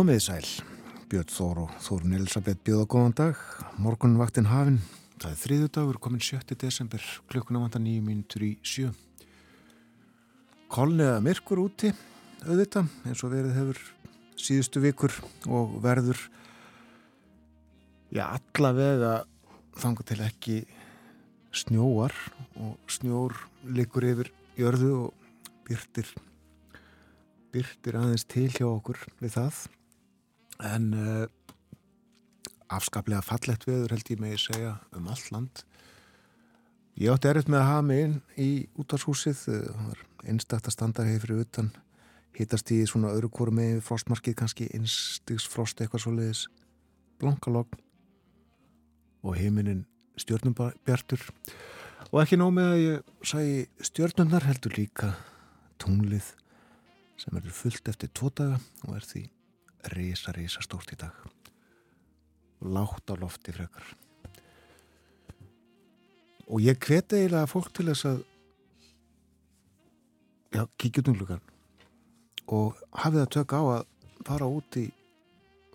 Komið sæl, Björn Þór og Þórun Elisabeth bjóða góðan dag, morgunvaktin hafinn, það er þriðu dagur, komin 7. desember, klukkuna vantar nýju mínutur í sjö. Kolniða myrkur úti, auðvita, eins og verið hefur síðustu vikur og verður, já, allavega þanga til ekki snjóar og snjór likur yfir jörðu og byrtir, byrtir aðeins til hjá okkur við það en uh, afskaplega fallett veður held ég með að segja um allt land. Ég átti erfitt með að hafa mig inn í útvarshúsið það var einstakta standar hefur fyrir utan hittast í svona öðru kóru með frostmarkið kannski einstigsfrost eitthvað svo leiðis blankalogn og heiminin stjórnubjartur og ekki nóg með að ég sæi stjórnundar heldur líka tunglið sem eru fullt eftir tvo daga og er því reysa, reysa stórt í dag. Látt á lofti frekar. Og ég hveti eiginlega fólk til þess að já, kíkja út um hlugan og hafið að tökka á að fara út í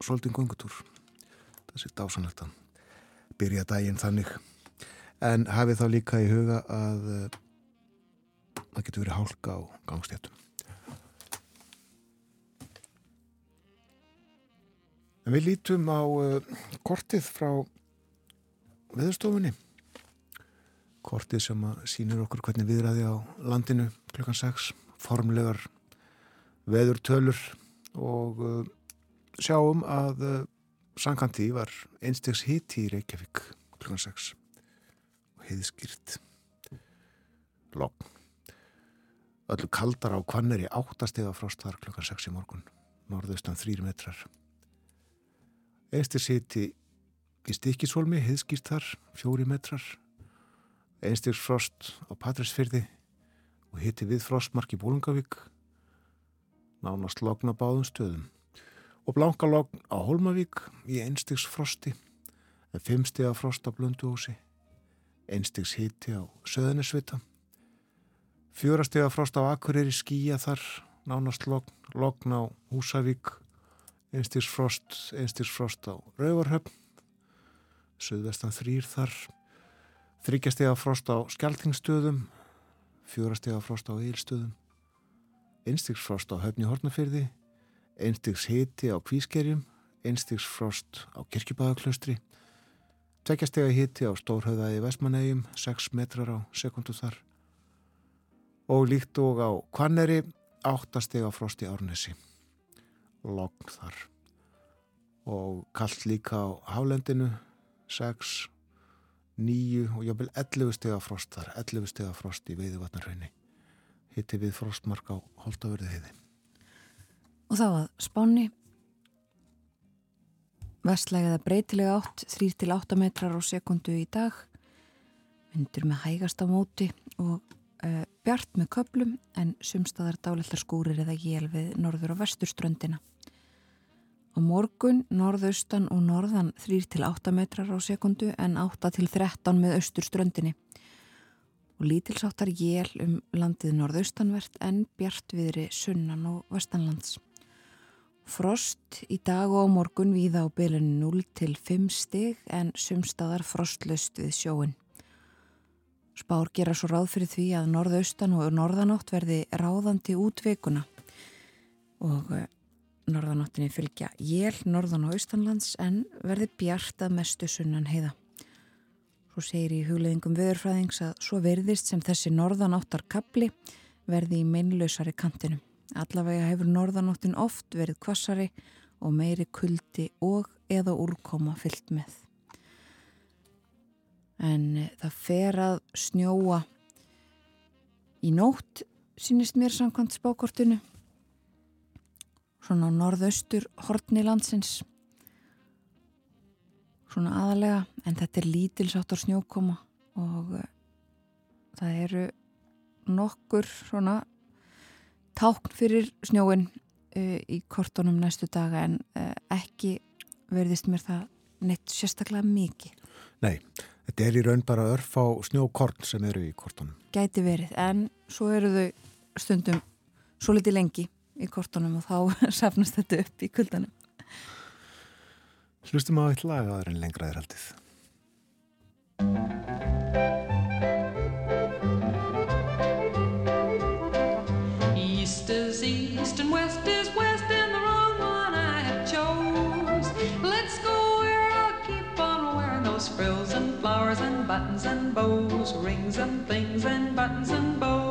svolítið gungutúr dásanlegt að byrja daginn þannig. En hafið þá líka í huga að eh, það getur verið hálka á gangstéttum En við lítum á uh, kortið frá viðstofunni. Kortið sem sínir okkur hvernig viðræði á landinu klukkan 6, formlegar veðurtölur og uh, sjáum að uh, sankanti var einstegs hiti í Reykjavík klukkan 6 og heiðskýrt logg. Öllu kaldar á kvanneri áttastega frostar klukkan 6 í morgun, norðaustan 3 metrar. Einstir siti í Stikisholmi, heiðskýrt þar, fjóri metrar. Einstir frost á Patræsfyrði og hitti við frostmark í Bólungavík. Nánast logna báðum stöðum. Og blanka logn á Holmavík í einstigs frosti, en fimmstega frost á Blönduósi. Einstigs hitti á Söðanesvita. Fjórastega frost á Akureyri skýja þar, nánast logn, logn á Húsavík einstigsfrost, einstigsfrost á Rauvarhöfn, söðvestan þrýr þar, þryggjastega frost á Skeltingstöðum, fjórastega frost á Eilstöðum, einstigsfrost á Höfni Hortnafyrði, einstigshiti á Kvískerjum, einstigsfrost á Kirkjubæðaklaustri, tveggjastega hiti á Stórhauðaði Vestmannegjum, 6 metrar á sekundu þar. Og líkt og á Kvanneri, 8 stega frost í Árnesi logn þar. Og kallt líka á hálendinu 6, 9 og jábel 11 steg af frost þar 11 steg af frost í veiðvatnarhaunni hitti við frostmark á Holtavörði heiði Og þá að spáni vestlægiða breytilega átt 3-8 metrar á sekundu í dag. Vindur með hægast á móti og uh, bjart með köplum en sumstaðar dálittar skúrir eða jél við norður og vesturströndina Á morgun norðaustan og norðan 3-8 metrar á sekundu en 8-13 með austurströndinni. Og lítilsáttar jél um landið norðaustanvert en bjartviðri sunnan og vestanlands. Frost í dag og á morgun víða á bylun 0-5 stig en sumstaðar frostlöst við sjóin. Spár gera svo ráð fyrir því að norðaustan og norðanátt verði ráðandi út veikuna og norðanáttinni fylgja jél, norðan og austanlands en verði bjart að mestu sunnan heiða. Svo segir í hugleðingum viðurfræðings að svo verðist sem þessi norðanáttar kapli verði í meinlausari kantinu. Allavega hefur norðanáttin oft verið kvassari og meiri kuldi og eða úrkoma fyllt með. En eh, það fer að snjóa í nótt, sínist mér samkvæmt spákortinu svona norðaustur hortni landsins. Svona aðalega en þetta er lítilsáttar snjókoma og uh, það eru nokkur svona tákn fyrir snjóin uh, í kortunum næstu daga en uh, ekki verðist mér það neitt sérstaklega mikið. Nei, þetta er í raun bara örf á snjókorn sem eru í kortunum. Gæti verið, en svo eru þau stundum svo litið lengi í kortunum og þá safnast þetta upp í kuldanum. Hlustum á eitt lag aðra en lengra er haldið. East is east and west is west and the wrong one I have chose. Let's go where I'll keep on wearing those frills and flowers and buttons and bows, rings and things and buttons and bows.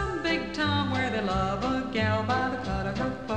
Some big town where they love a gal by the cut of her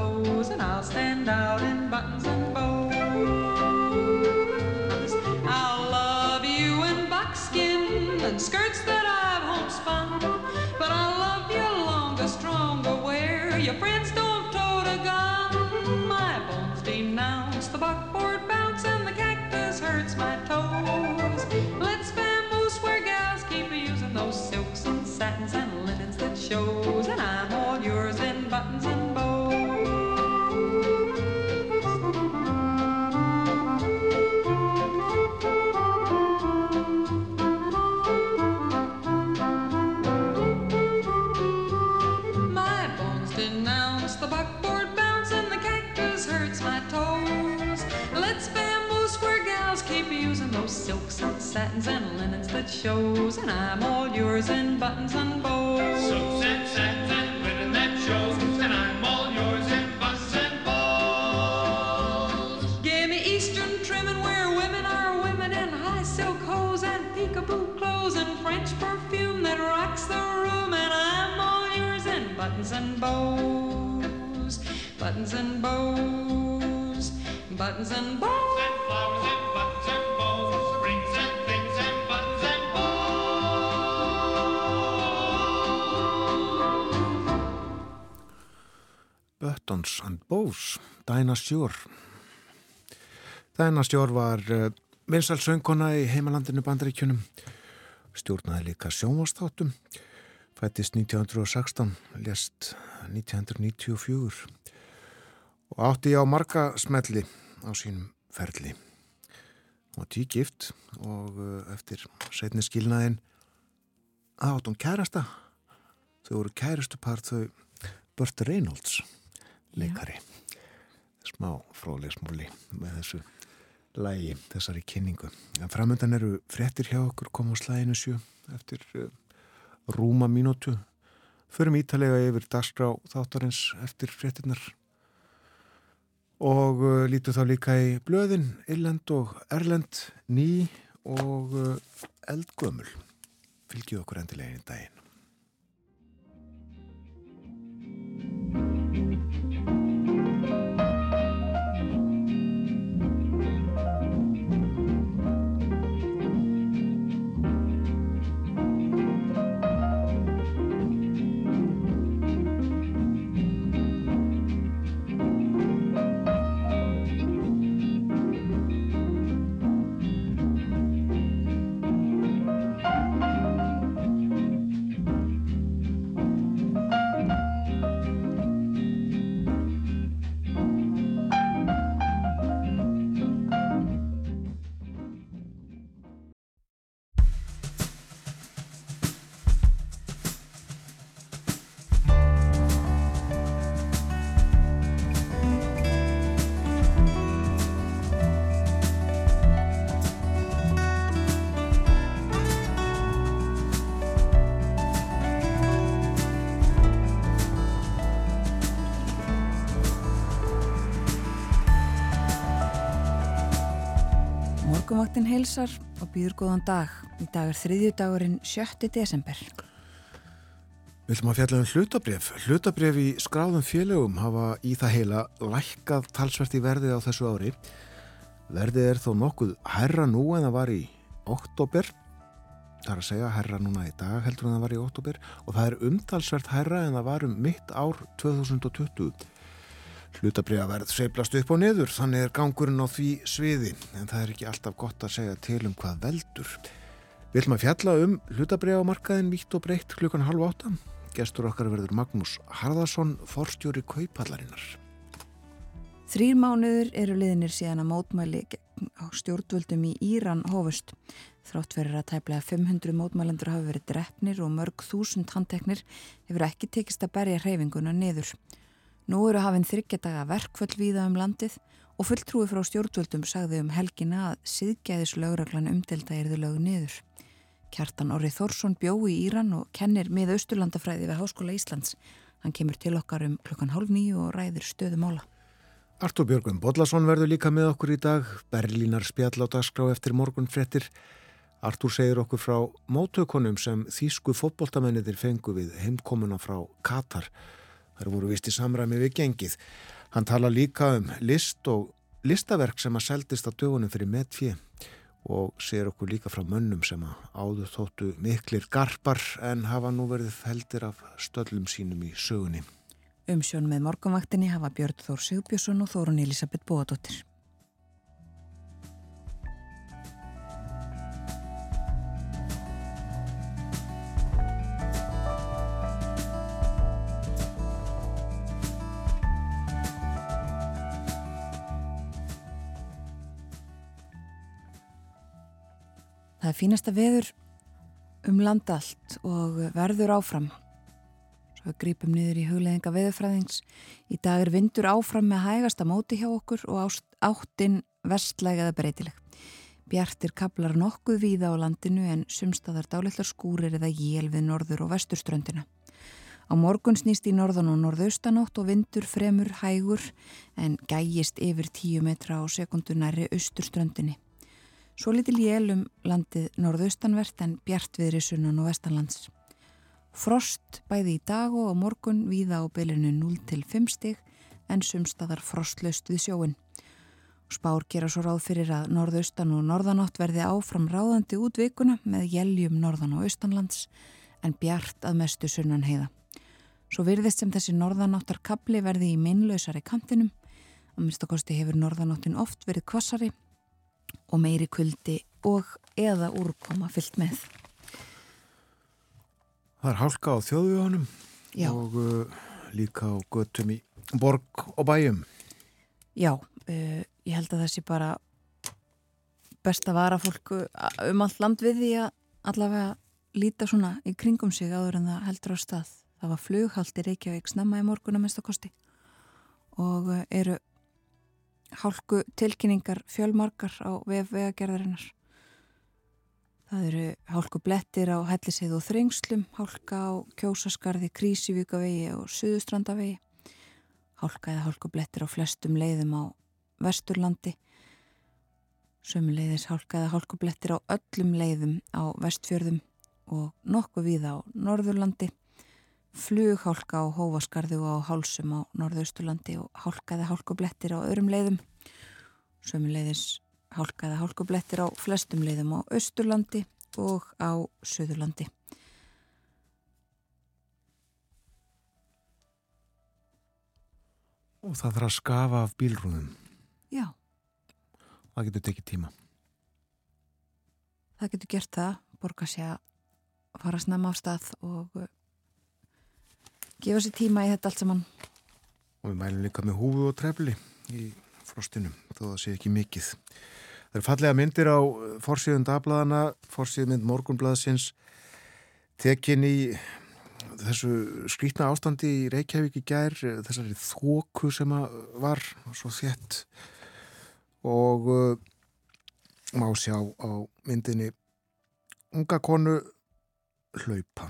shows, and I'm all yours in buttons and bows. Silks and satins and linen that shows, and I'm all yours in buttons and bows. Give me eastern trimming where women are women in high silk hose and peekaboo clothes and French perfume that rocks the room, and I'm all yours in buttons and bows, buttons and bows, buttons and bows. And flowers and Buttons and Bows, Dinah Shore. Dinah Shore var uh, vinsal söngkona í heimalandinu bandaríkjunum, stjórnaði líka sjónvastáttum, fættist 1916, lest 1994 og átti á marga smelli á sínum ferli. Hún var tíkift og uh, eftir setni skilnaðin átt hún kærasta. Þau voru kærastupar þau Burt Reynolds leikari. Smá fróðlegsmúli með þessu lægi, þessari kynningu. En framöndan eru fréttir hjá okkur koma á slæginu sjö eftir uh, rúma mínútu. Förum ítalega yfir dagskrá þáttarins eftir fréttirnar. Og uh, lítu þá líka í blöðin Irland og Erlend ný og uh, eldgömmul fylgjið okkur endilega í daginn Morgunvaktin heilsar og býður góðan dag. Í dag er þriðju dagurinn 7. desember. Við ætlum að fjalla um hlutabref. Hlutabref í skráðum félögum hafa í það heila lækkað talsvert í verðið á þessu ári. Verðið er þó nokkuð herra nú en það var í oktober. Það er að segja herra núna í dag heldur en það var í oktober og það er umtalsvert herra en það var um mitt ár 2020. Hlutabriðaverð seiflast upp og niður, þannig er gangurinn á því sviði, en það er ekki alltaf gott að segja til um hvað veldur. Ætlum að fjalla um hlutabriðamarkaðin vítt og breytt klukkan halv átta. Gestur okkar verður Magnús Harðarsson, forstjóri kaupallarinnar. Þrýr mánuður eru liðinir síðan að mótmæli á stjórnvöldum í Íran hófust. Þrátt verið að tæplega 500 mótmælendur hafi verið drefnir og mörg þúsund handteknir hefur ekki tekist að berja hreyfinguna niður. Nú eru hafinn þryggjadaga verkföll víða um landið og fulltrúi frá stjórnvöldum sagði um helgina að siðgæðis lögreglan umdelda erðu lög niður. Kjartan Orri Þórsson bjó í Íran og kennir með Austurlandafræði við Háskóla Íslands. Hann kemur til okkar um klukkan hálf nýju og ræðir stöðumála. Artur Björgvin Bodlason verður líka með okkur í dag. Berlínar spjall á dagskrá eftir morgun frettir. Artur segir okkur frá mótökunum sem þýsku fótboltamennitir fengu við heimkomuna frá Katar. Það voru vist í samræmi við gengið. Hann tala líka um list og listaverk sem að seldist á dögunum fyrir metfið og segir okkur líka frá mönnum sem að áður þóttu miklir garpar en hafa nú verið feldir af stöllum sínum í sögunni. Umsjón með morgunvaktinni hafa Björn Þór Sigbjörnsson og Þórun Elisabeth Bóadóttir. Það er fínasta veður um landa allt og verður áfram. Svo við grípum niður í hugleðinga veðurfræðings. Í dag er vindur áfram með hægasta móti hjá okkur og ást- áttin vestlæg eða breytileg. Bjartir kaplar nokkuð víða á landinu en sumstaðar dálitlar skúrir eða jél við norður og vesturströndina. Á morgun snýst í norðan og norðaustanótt og vindur fremur hægur en gæjist yfir 10 metra á sekundu næri austurströndinni. Svo litil jél um landið norðaustanvert en bjart viðri sunnan og vestanlands. Frost bæði í dag og á morgun víða á bylinu 0 til 5 stig en sumstaðar frostlaust við sjóin. Spár gera svo ráð fyrir að norðaustan og norðanátt verði áfram ráðandi út vikuna með jæljum norðan og austanlands en bjart að mestu sunnan heiða. Svo virðist sem þessi norðanáttar kapli verði í minnlausari kantinum. Að minnstakosti hefur norðanáttin oft verið kvassari og meiri kuldi og eða úrkoma fyllt með. Það er hálka á þjóðvíðunum Já. og uh, líka á göttum í borg og bæjum. Já, uh, ég held að það sé bara best að vara fólku um allt land við því að allavega líta svona í kringum sig áður en það heldur á stað. Það var flughald í Reykjavík snemma í morgun að minnstakosti og uh, eru hálku tilkynningar fjölmarkar á vefvegagerðarinnar. Það eru hálku blettir á hellisið og þrengslum, hálka á kjósaskarði, krísivíkavegi og suðustrandavegi hálka eða hálku blettir á flestum leiðum á vesturlandi. Sömuleiðis hálka eða hálku blettir á öllum leiðum á vestfjörðum og nokkuð víða á norðurlandi flughálka á hófaskarði og á hálsum á norðausturlandi og hálka eða hálku blettir á öðrum leiðum sömuleiðis hálka eða hálku blettir á flestum leiðum á austurlandi og á söðurlandi Og það þarf að skafa af bílrúðum. Já, Það getur tekið tíma. það getur gert það, borga sér að fara snemma af stað og gefa sér tíma í þetta allt saman. Og við mælum líka með húfu og trefli í frostinu, þó það sé ekki mikið. Það eru fallega myndir á forsíðun dagbladana, forsíðmynd morgunblaðsins, tekin í þessu skrýtna ástandi í Reykjavík í gær, þessari þóku sem var svo þétt og uh, má sjá á myndinni unga konu hlaupa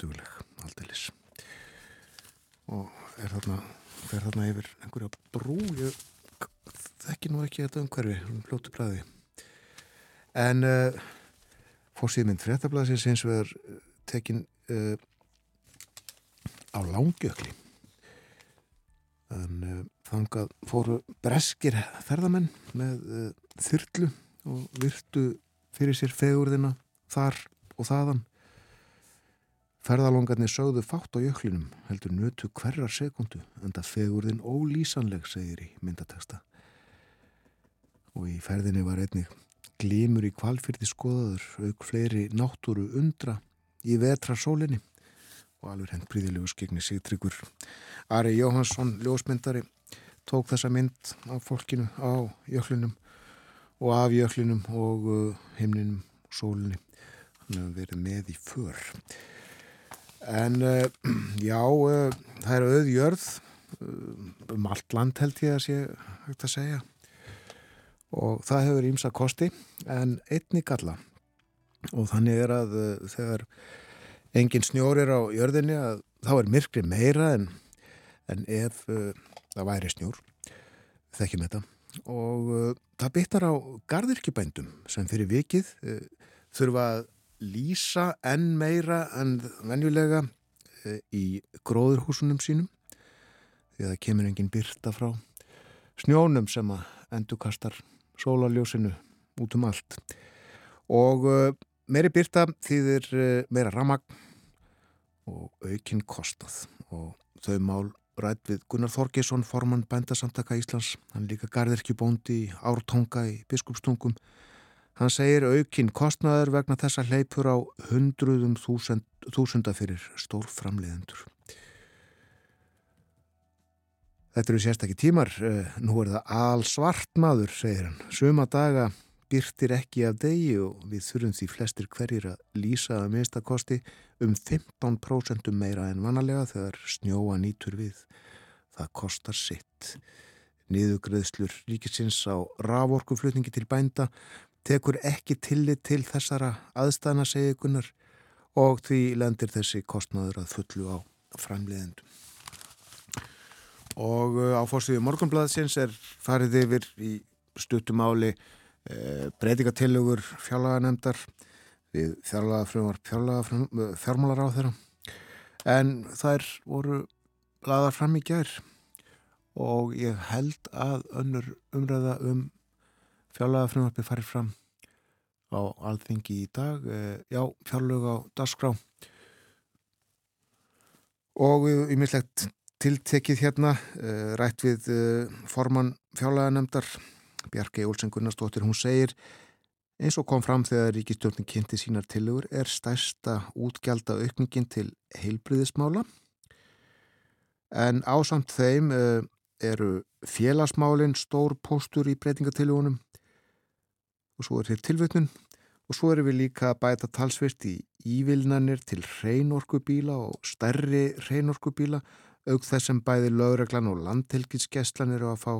dugleg, aldeilis og er þarna fer þarna yfir einhverja brú ég þekki nú ekki þetta umhverfi um fljótu bræði en uh, fórsýðmynd fréttablaðsins eins og er tekin uh, á langjökli. En uh, þangað fóru breskir ferðamenn með þyrlu og virtu fyrir sér fegurðina þar og þaðan Ferðalongarnir sögðu fátt á jöklinum, heldur nötu hverjar sekundu, en það fegurðin ólýsanleg, segir í myndateksta. Og í ferðinni var einnig glímur í kvalfyrði skoðaður, auk fleiri náttúru undra í vetra sólinni og alveg henn príðilegu skegni Sigtryggur. Ari Jóhansson, ljósmyndari, tók þessa mynd af fólkinu á jöklinum og af jöklinum og uh, himninum og sólinni. Hann hefur verið með í för. En uh, já, uh, það er auðjörð uh, um allt land held ég að sé hægt að segja. Og það hefur ímsa kosti en einni galla. Og þannig er að uh, þegar engin snjór er á jörðinni að þá er myrkri meira en, en ef það væri snjór. Þekkjum þetta. Og það byttar á gardirkjubændum sem fyrir vikið þurfa að lýsa enn meira en venjulega uh, í gróðurhúsunum sínum því að það kemur engin byrta frá snjónum sem að endurkastar sólarljósinu út um allt. Og uh, meiri byrta þýðir uh, meira ramagn og aukinn kostað og þau mál rætt við Gunnar Þorgesson, formann bændasamtaka Íslands, hann líka garðirkjubóndi í ártonga í biskupstungum hann segir aukinn kostnaður vegna þessa hleypur á hundruðum þúsund, þúsunda fyrir stór framleiðendur Þetta eru sérstakki tímar, eh, nú er það allsvart maður, segir hann. Suma daga byrtir ekki af degi og við þurfum því flestir hverjir að lýsa að minnstakosti um 15% meira en vanalega þegar snjóa nýtur við. Það kostar sitt. Niðugreðslur ríkisins á raforkuflutningi til bænda tekur ekki tillit til þessara aðstæðna, segir Gunnar, og því lendir þessi kostnaður að fullu á framleiðendum. Og uh, á fórsvíðu morgunblæðsins er farið yfir í stuttumáli eh, breytingatillögur fjárlaganemdar við fjárlagafrumar fjármálar á þeirra. En þær voru laðar fram í gær og ég held að önnur umræða um fjárlagafrumarfi farið fram á alþingi í dag. Eh, já, fjárlög á dagskrá. Og í mislegt tiltekið hérna, uh, rætt við uh, formann fjárlaganemdar Bjarki Olsen Gunnarsdóttir, hún segir eins og kom fram þegar ríkistjórnin kynnti sínar tillögur er stærsta útgjálta aukningin til heilbriðismála en ásamt þeim eru félagsmálin stór póstur í breytingatillögunum og svo er hér tilvötnun og svo erum við líka að bæta talsvirt í ívilnanir til hreinorkubíla og stærri hreinorkubíla auk þess sem bæði lögreglan og landhelgiskeslan eru að fá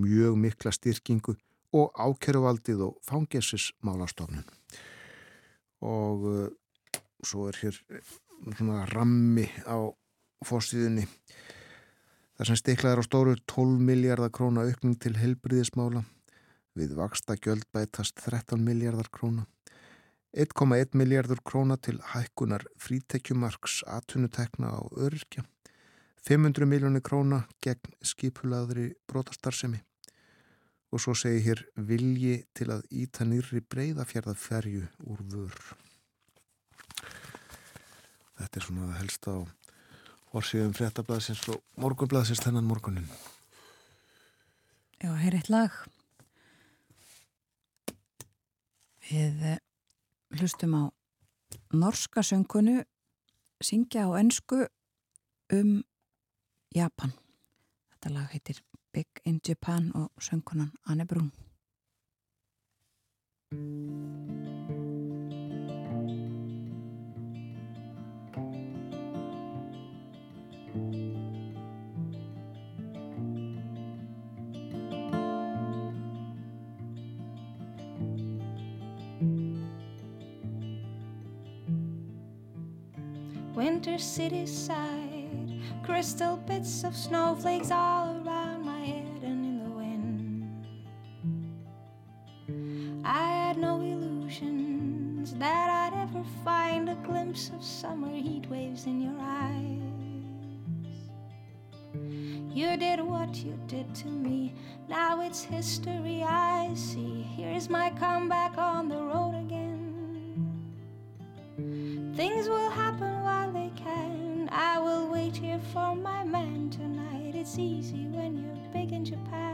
mjög mikla styrkingu og ákeruvaldið og fangesismálastofnun. Og uh, svo er hér svona rammi á fórstíðunni þar sem stiklaður á stóru 12 miljardar króna aukning til helbriðismála við vaksta gjöld bætast 13 miljardar króna 1,1 miljardur króna til hækkunar frítekjumarks atvinnutekna á öryrkja 500 miljónir króna gegn skipulaðri brotastarsemi og svo segi hér vilji til að íta nýri breyðafjörðaferju úr vör. Þetta er svona helst á orsíðum fréttablaðsins og morgunblaðsins þennan morgunin. Já, hér er eitt lag. Við eh, hlustum á norska söngunu syngja á ennsku um Japan. Þetta lag heitir Big in Japan og söngunan Anne Brún. Winter city side, crystal bits of snowflakes all around my head and in the wind. I had no illusions that I'd ever find a glimpse of summer heat waves in your eyes. You did what you did to me, now it's history I see. Here's my comeback on the road again. Things will happen Japan.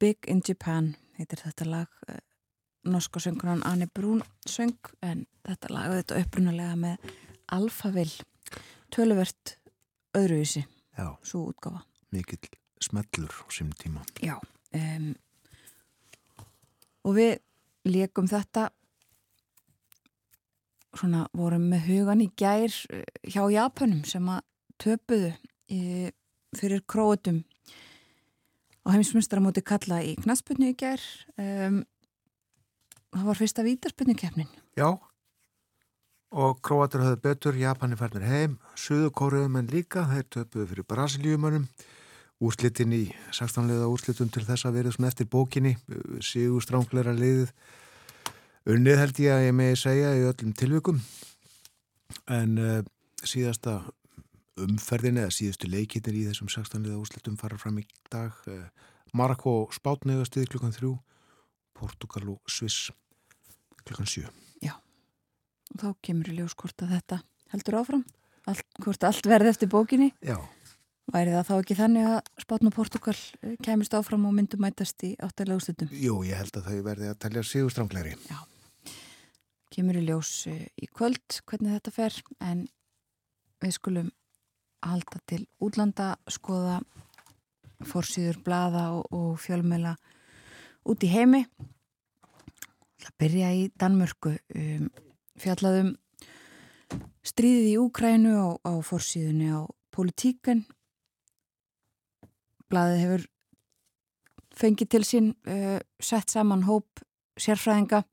Big in Japan heitir þetta lag. Uh, norska söngurinn Anne Brún söng en þetta lag þetta upprunalega með Alphaville töluvert öðruvísi Já, svo útgáfa. Mikill smellur á sem tíma. Já um, og við leikum þetta svona vorum með hugan í gær eh, hjá Japanum sem að töpuðu í, fyrir króutum á heimsmyndstarmóti kalla í knasputnu í gær. Um, það var fyrsta vítarsputnukefnin Já, og Króatur höfðu betur, Japani færnir heim, Suðukóruðum en líka, þeir töpuðu fyrir Brasilíumönum, úrslitin í 16 liða úrslitum til þess að verið svona eftir bókinni, sígu strángleira liðið, unnið held ég að ég megi segja í öllum tilvikum, en uh, síðasta umferðin eða síðustu leikinnir í þessum 16 liða úrslitum fara fram í dag, uh, Marokko og Spátn eða stið klukkan þrjú, Portugal og Sviss klukkan sjö. og þá kemur í ljós hvort að þetta heldur áfram allt, hvort allt verði eftir bókinni Já, væri það þá ekki þannig að Spátn og Portugal eh, kæmist áfram og myndum mætast í áttalega úrslitum jú, ég held að þau verði að telja sígu strángleiri. kemur í ljós eh, í kvöld hvernig þetta fer en við skulum halda til útlanda skoða fórsýður blaða og, og fjölmela út í heimi. Að byrja í Danmörku um, fjallaðum stríðið í Úkrænu á, á fórsýðunni á politíkan blaðið hefur fengið til sín uh, sett saman hóp sérfræðinga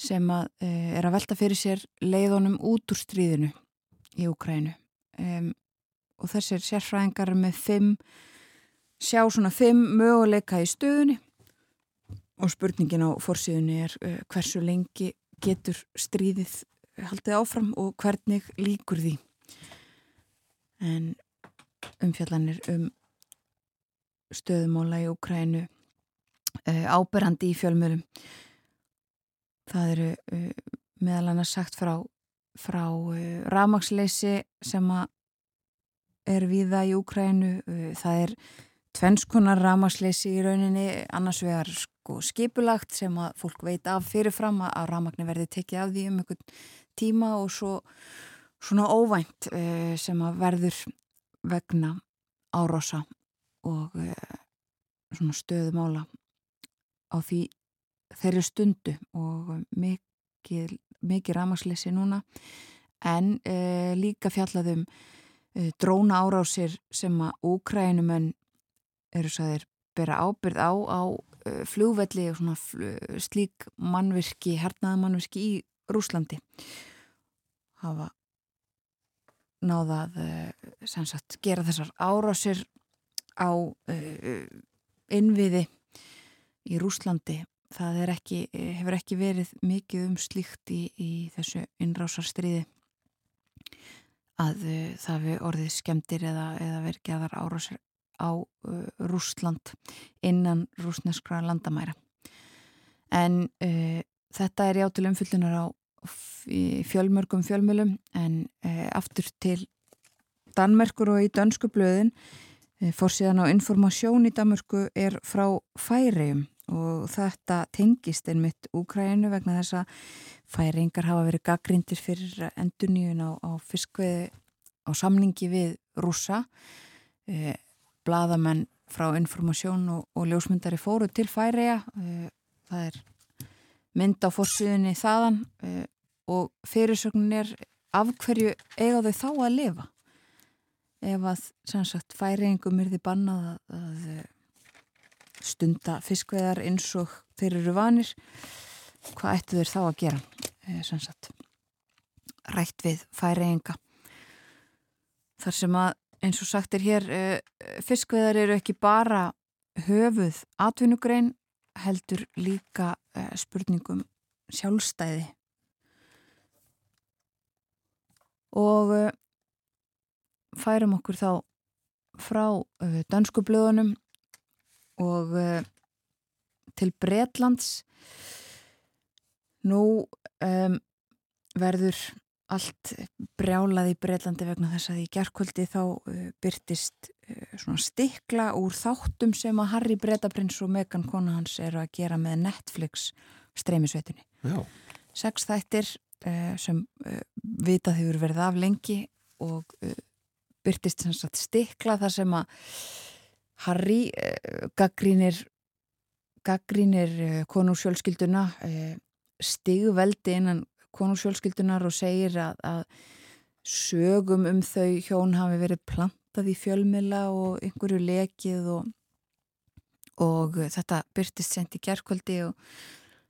sem að, uh, er að velta fyrir sér leiðunum út úr stríðinu í Úkrænu um, og þessir sérfræðingar með fimm sjá svona fimm möguleika í stöðunni. Og spurningin á fórsíðunni er uh, hversu lengi getur stríðið haldið áfram og hvernig líkur því? En umfjallanir um stöðumóla í Úkrænu uh, áberandi í fjölmjölum það eru uh, meðal annars sagt frá frá uh, rafmaksleysi sem að er viða í Úkrænu uh, það er tvennskonar rafmaksleysi í rauninni annars vegar sko skipulagt sem að fólk veit af fyrirfram að rafmakni verði tekið af því um einhvern tíma og svo svona óvænt uh, sem að verður vegna árosa og uh, svona stöðumála á því þeirri stundu og mikið, mikið rafmaksleysi núna. En líka fjallaðum dróna árásir sem að úkrænumenn eru sæðir bera ábyrð á á uh, flugvelli og svona fl slík mannvirki, hernaða mannvirki í Rúslandi hafa náðað uh, sagt, gera þessar árásir á innviði í Rúslandi það ekki, hefur ekki verið mikið um slíkt í, í þessu innrásarstriði að uh, það við orðið skemmtir eða, eða verið gerðar árásir á uh, Rúsland innan rúsneskra landamæra. En uh, þetta er játil umfyllunar á fjölmörgum fjölmjölum en aftur til Danmerkur og í dansku blöðin fórsíðan á informasjón í Danmörku er frá færium og þetta tengist einmitt Úkrænu vegna þess að færingar hafa verið gaggrindir fyrir enduníun á, á fiskveði á samningi við rúsa e, bladamenn frá informasjón og, og ljósmyndari fóru til færiða e, það er mynd á fórsíðunni þaðan. E, og fyrirsögnin er af hverju eiga þau þá að lifa? Ef að sannsagt færingum er því bannað að, að stunda fiskveðar eins og þeir eru vanir. Hvað ættu þeir þá að gera? E, sagt, rætt við færiðinga þar sem að eins og sagt er hér e, fiskveðar eru ekki bara höfuð atvinnugrein heldur líka e, spurningum sjálfstæði. Og færum okkur þá frá dansku blöðunum og uh, til Bretlands nú um, verður allt brjálað í Breitlandi vegna þess að í gerðkvöldi þá uh, byrtist uh, svona stikla úr þáttum sem að Harry Bretaprins og Megan kona hans eru að gera með Netflix streymisveitunni. Seks þættir sem vitað hefur verið af lengi og byrtist stikla þar sem að Harry eh, gaggrínir gaggrínir eh, konúsjölskylduna eh, stigveldi innan konúsjölskyldunar og segir að, að sögum um þau hjón hafi verið plantað í fjölmila og einhverju lekið og, og þetta byrtist sent í gerðkvöldi og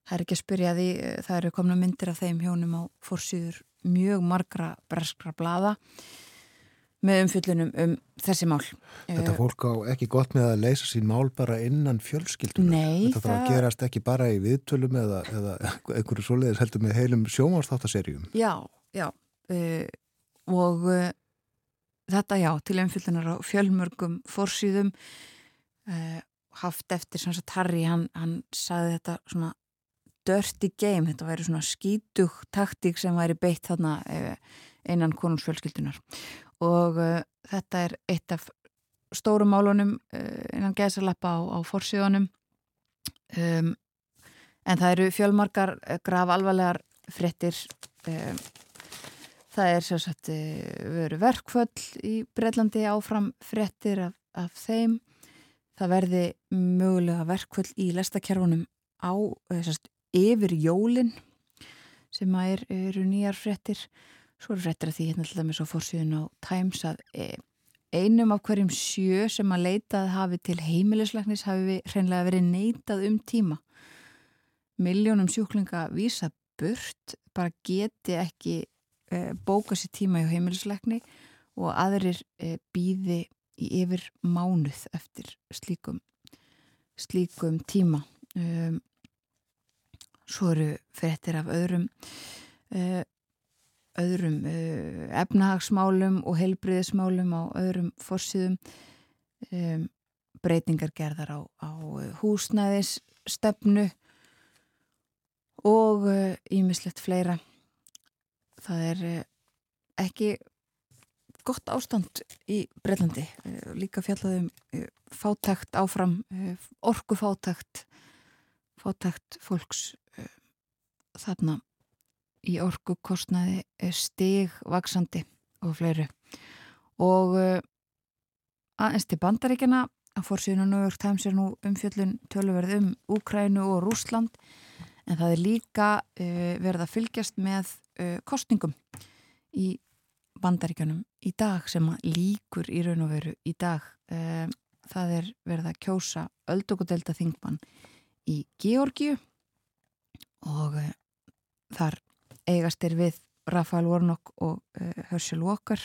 það er ekki að spyrja því það eru komna myndir af þeim hjónum á fórsýður mjög margra breskra blada með umfyllunum um þessi mál. Þetta eh, fólk á ekki gott með að leysa sín mál bara innan fjölskyldunar. Nei. Þetta þarf að gerast ekki bara í viðtölum eða, eða einhverju svoleiðis heldur með heilum sjómanstáttasерjum. Já, já. Uh, og uh, þetta já, til umfyllunar á fjölmörgum fórsýðum uh, haft eftir sem sagt Harry, hann, hann saði þetta svona dirty game, þetta væri svona skítug taktík sem væri beitt þarna einan konungsfjölskyldunar og uh, þetta er eitt af stórum málunum uh, innan geðsalappa á, á forsíðunum. Um, en það eru fjölmarkar uh, graf alvarlegar frettir um, það er uh, veru verkföll í Breitlandi áfram frettir af, af þeim. Það verði mögulega verkföll í lestakerfunum á uh, yfir jólin sem að er, eru nýjar frettir Svo er frettir að því hérna alltaf með svo fórsíðun á Times að e, einum af hverjum sjö sem að leitað hafi til heimilisleiknis hafi hreinlega verið neitað um tíma. Miljónum sjúklinga vísa burt, bara geti ekki e, bóka sér tíma í heimilisleikni og aðrir e, býði í yfir mánuð eftir slíkum, slíkum tíma. Um, svo eru frettir af öðrum uh, öðrum uh, efnahagsmálum og heilbriðismálum á öðrum fórsýðum um, breytingar gerðar á, á húsnæðisstefnu og ímislegt uh, fleira. Það er uh, ekki gott ástand í Breitlandi líka fjallaðum fátækt áfram orgu fátækt fátækt fólks þarna í orgu kostnaði stig vaksandi og fleiru og uh, aðeins til bandaríkjana að fórsýðinu York Times er nú umfjöllun tölverð um Úkrænu og Rúsland en það er líka uh, verið að fylgjast með uh, kostningum í bandaríkjanum í dag sem líkur í raun og veru í dag. Það er verið að kjósa öldugudelda þingmann í Georgiu og þar eigastir við Rafael Warnock og uh, Herschel Walker.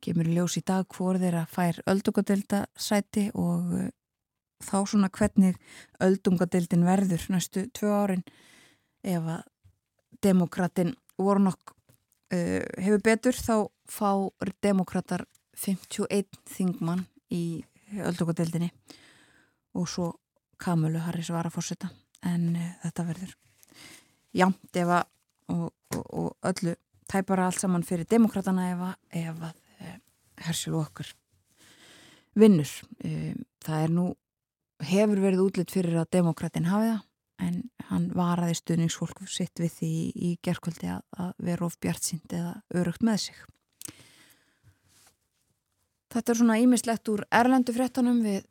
Kemur ljós í dag hvort þeirra fær öldugadelda sæti og uh, þá svona hvernig öldungadeildin verður næstu tvö árin ef að demokratin voru nokk uh, hefur betur þá fá demokrater 51 þingmann í öldungadeildinni og svo Kamalu Harris var að fórseta en uh, þetta verður jamt ef að og, og, og öllu tæpara allt saman fyrir demokratana ef að, uh, Herschel Walker vinnur. Um, það er nú hefur verið útlitt fyrir að demokratin hafi það en hann varaði stuðningsfólk sitt við því í gerðkvöldi að, að vera of bjartsind eða örugt með sig. Þetta er svona ímislegt úr Erlendu fréttanum við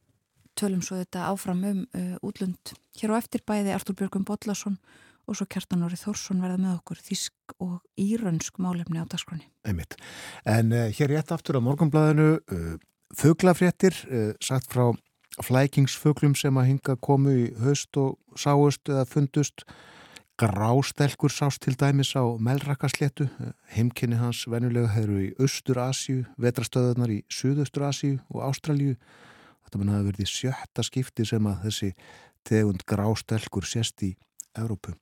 tölum svo þetta áfram um uh, útlund. Hér á eftir bæði Artur Björgum Bodlason og svo Kjartan Óri Þórsson verða með okkur þísk og írönsk málefni á dagskroni. Einmitt. En uh, hér rétt aftur á morgunblæðinu uh, fuglafréttir, uh, sagt frá flækingsfuglum sem að hinga komu í höst og sáust eða fundust grástelkur sást til dæmis á Melrakasléttu heimkynni hans venulega hefur í Östur-Asíu, vetrastöðunar í Suðaustur-Asíu og Ástralju þetta mun hafa verið sjötta skipti sem að þessi tegund grástelkur sést í Európu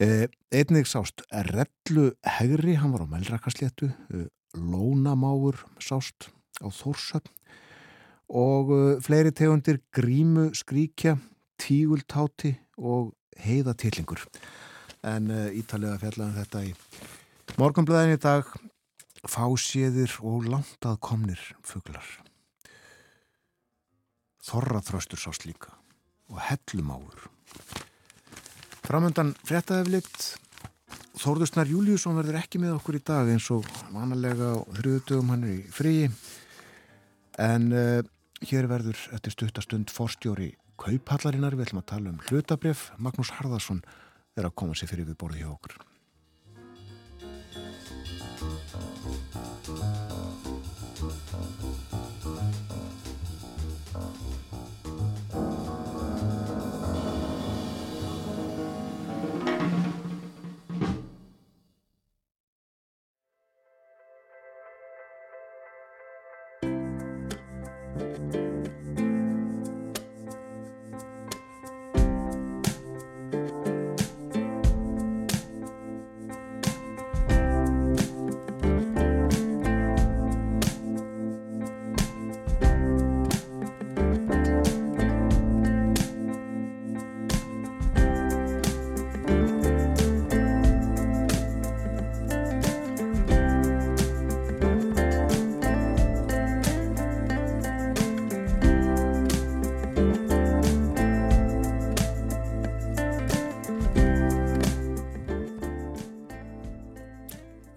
eh, einnig sást Rellu Hegri, hann var á Melrakasléttu eh, Lónamáur sást á Þórsöfn og uh, fleiri tegundir grímu, skríkja, tígultáti og heiðatillingur. En ítalega fjallaðum þetta í morgunblöðin í dag fáséðir og langt að komnir fuglar. Þorraþröstur sást líka og hellumáur. Framöndan fréttaðeflikt Þórðusnar Júliusson verður ekki með okkur í dag eins og vanalega á þrjúðdögum hann er í fríi. En uh, hér verður eftir stuttastund forstjóri Kaupallarinnar, við ætlum að tala um hlutabref Magnús Harðarsson er að koma sér fyrir við borði hjá okkur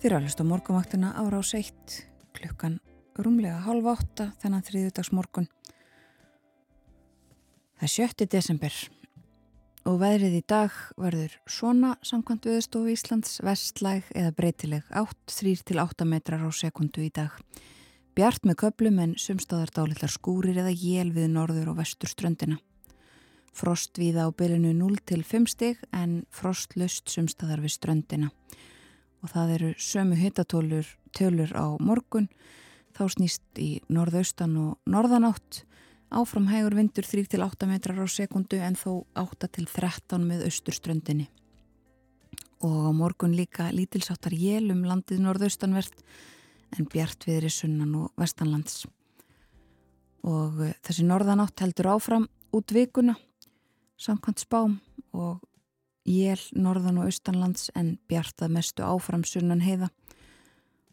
Þið eru að hlusta morgunvaktina ára á seitt klukkan rúmlega halv átta þennan þriðudags morgun. Það er sjötti desember og veðrið í dag verður svona samkvæmt viðstofu Íslands vestlæg eða breytileg 8-3-8 metrar á sekundu í dag. Bjart með köplum en sumstaðar dálitlar skúrir eða jél við norður og vestur ströndina. Frost viða á bylunu 0-5 stig en frostlust sumstaðar við ströndina og það eru sömu hittatólur tölur á morgun. Þá snýst í norðaustan og norðanátt. Áfram hægur vindur 3-8 metrar á sekundu en þó 8-13 með austurströndinni. Og á morgun líka lítilsáttar jél um landið norðaustanvert en bjart viðri sunnan og vestanlands. Og þessi norðanátt heldur áfram út vikuna samkvæmt spám og jél norðan og austanlands en bjartað mestu áfram sunnan heiða.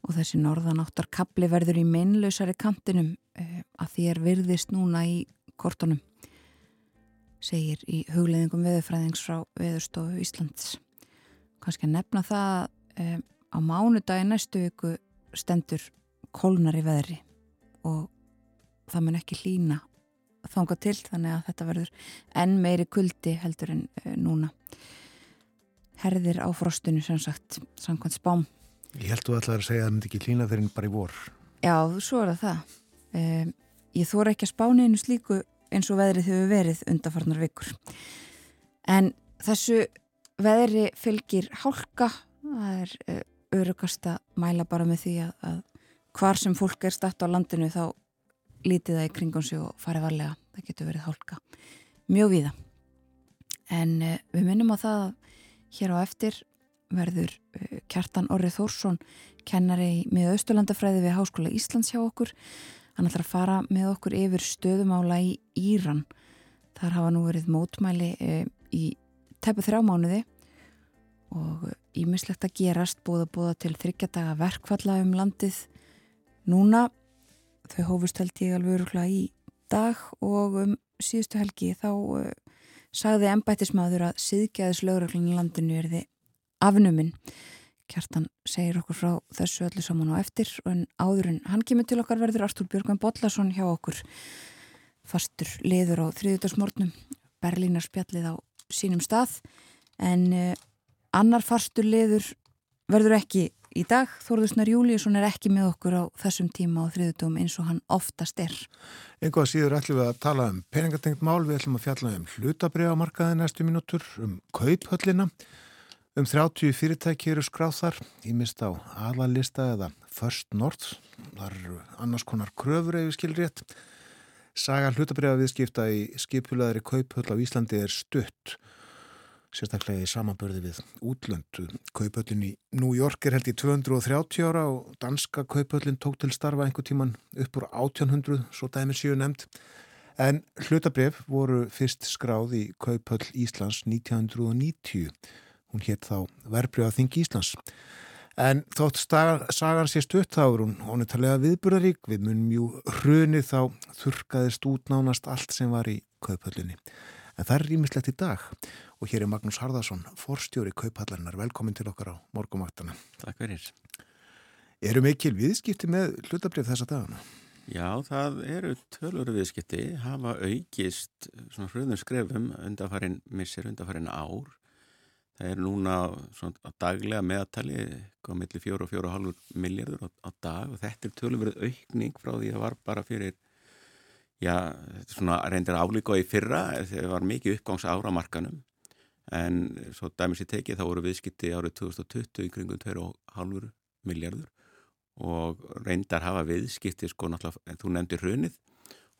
Og þessi norðanáttar kapli verður í meinlausari kantinum uh, að því er virðist núna í kortunum segir í hugleðingum veðurfræðings frá Veðurstofu Íslands. Kannski að nefna það uh, á mánudagi næstu viku stendur kólnar í veðri og það mun ekki hlína þanga til þannig að þetta verður enn meiri kuldi heldur en uh, núna herðir á frostinu sem sagt, samkvæmt spám Ég held þú ætlaði að segja að það myndi ekki klína þeirinn bara í vor Já, svo er það það um, Ég þóra ekki að spána einu slíku eins og veðrið hefur verið undarfarnar vikur en þessu veðri fylgir hálka það er uh, örugast að mæla bara með því að, að hvar sem fólk er stætt á landinu þá lítið það í kringum sig og farið varlega. Það getur verið hálka. Mjög víða. En uh, við minnum á það að hér á eftir verður uh, Kjartan Orri Þórsson kennari með Östurlandafræði við Háskóla Íslands hjá okkur. Hann ætlar að fara með okkur yfir stöðumála í Íran. Þar hafa nú verið mótmæli uh, í teppu þrjá mánuði og ímislegt að gerast búða búða til þryggjadaga verkfalla um landið núna þau hófust held ég alveg öruglega í dag og um síðustu helgi þá uh, sagði embættismadur að síðgæðis lögreglun í landinu er þið afnuminn Kjartan segir okkur frá þessu öllu saman á eftir en áður en hann kemur til okkar verður Artúr Björgman Bollarsson hjá okkur. Fastur liður á þriðutarsmórnum Berlínar spjallið á sínum stað en uh, annar fastur liður verður ekki í dag. Þórðusnar Júliusson er ekki með okkur á þessum tíma á þriðutum eins og hann oftast er. Einhvað síður ætlum við að tala um peningatengt mál, við ætlum að fjalla um hlutabriðamarkaði næstu mínútur, um kauphöllina, um 30 fyrirtæki eru skráð þar, í mist á aðalista eða First North, þar eru annars konar kröfur ef við skilur rétt. Saga hlutabriða viðskipta í skipulaðri kauphöll á Íslandi er stutt sérstaklega í samanbörði við útlöndu. Kaupöllin í New York er held í 230 ára og danska kaupöllin tók til starfa einhver tíman upp úr 1800, svo dæmi síu nefnd. En hlutabref voru fyrst skráð í kaupöll Íslands 1990. Hún hétt þá Verbreyða Þing Íslands. En þótt sagan sé stutt þá er hún honetalega viðburðarík. Við munum jú hrunið þá þurkaðist út nánast allt sem var í kaupöllinni. En það er rýmislegt í dag og hér er Magnús Harðarsson, forstjóri Kauphallarinnar. Velkomin til okkar á morgumaktana. Takk fyrir. Eru mikil viðskipti með hlutabrif þessa dagana? Já, það eru tölur viðskipti, hafa aukist svona hröðum skrefum undanfarin missir, undanfarin ár. Það er núna svona daglega meðatali, komið millir 4 og 4,5 miljardur á, á dag og þetta er tölur aukning frá því að var bara fyrir Já, svona reyndir álíka í fyrra það var mikið uppgangs ára markanum. En svo dæmis í tekið þá voru viðskipti árið 2020 í kringum 2,5 miljardur og reyndar hafa viðskipti sko náttúrulega, þú nefndir hrunið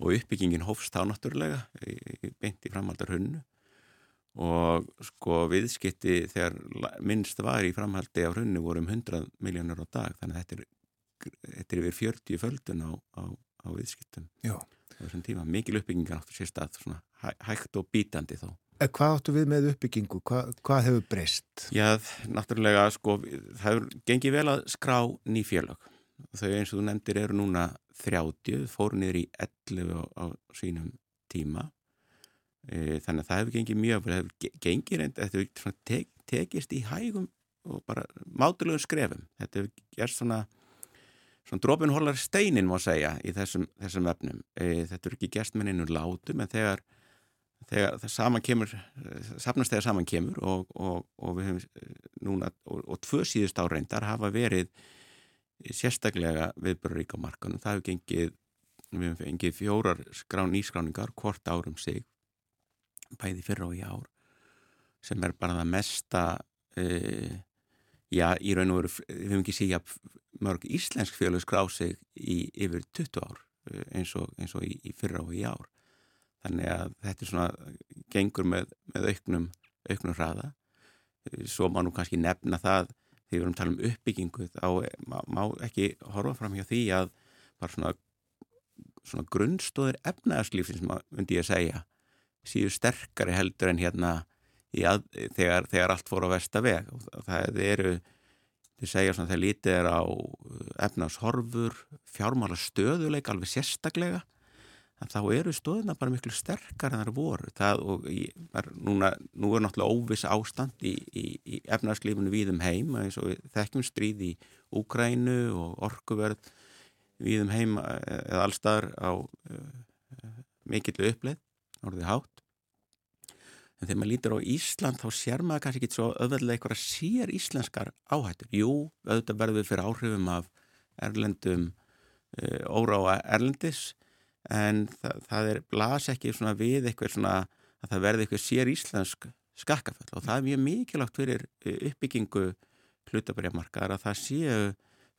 og uppbyggingin hófst þá náttúrulega beint í framhaldar hrunnu og sko viðskipti þegar minnst var í framhaldi af hrunnu voru um 100 miljónur á dag þannig að þetta er, þetta er yfir 40 földun á, á, á viðskiptum. Já þessum tíma, mikil uppbyggingar áttur sér stað svona hæ, hægt og bítandi þá hvað áttu við með uppbyggingu? Hva, hvað hefur breyst? Já, náttúrulega sko, það hefur gengið vel að skrá ný félag þau eins og þú nefndir eru núna 30, fóru niður í 11 á, á sínum tíma. E, þannig að það hefur gengið mjög það hefur gengið reynd þetta hefur tek, tekist í hægum og bara mátulegum skrefum. Þetta hefur gerst svona svona drópin hólar steinin má segja í þessum, þessum efnum. E, þetta er ekki gæst með einu látum en þegar, þegar það saman kemur, safnast þegar saman kemur og, og, og við hefum e, núna, og, og tvö síðust áreindar hafa verið sérstaklega viðbörðurík á markanum. Það hefur gengið, við hefum fengið fjórar skrán, nýskráningar hvort árum sig, bæði fyrra og í ár, sem er bara það mesta, e, já, í raun og veru, við hefum ekki síðan mörg íslensk fjölu skrá sig í yfir 20 ár eh, eins og, eins og í, í fyrra og í ár. Þannig að þetta er svona, gengur með, með auknum, auknum hraða. Eh, svo má nú kannski nefna það þegar við erum að tala um uppbyggingu þá má, má ekki horfa fram hjá því að bara svona, svona grunnstóðir efnaðarslífsins, myndi ég að segja, síður sterkari heldur en hérna að, þegar, þegar allt fór á vestaveg og það eru Þið segja svona þegar lítið er á uh, efnashorfur, fjármála stöðuleik alveg sérstaklega þá eru stöðuna bara miklu sterkar en það eru voru. Það, er, núna, nú er náttúrulega óviss ástand í, í, í efnarslífunu við um heim og þekkjum stríð í Úkrænu og orkuverð við um heim eða allstaðar á uh, mikillu uppleið, orðið hátt en þegar maður lítur á Ísland þá sér maður kannski ekki svo öðvöldlega eitthvað sér íslenskar áhættur. Jú, auðvitað verður fyrir áhrifum af erlendum e, óráa erlendis en það, það er blas ekki svona við eitthvað svona að það verður eitthvað sér íslensk skakkaföll og það er mjög mikilvægt fyrir e, uppbyggingu hlutabriðamarkaðar að það séu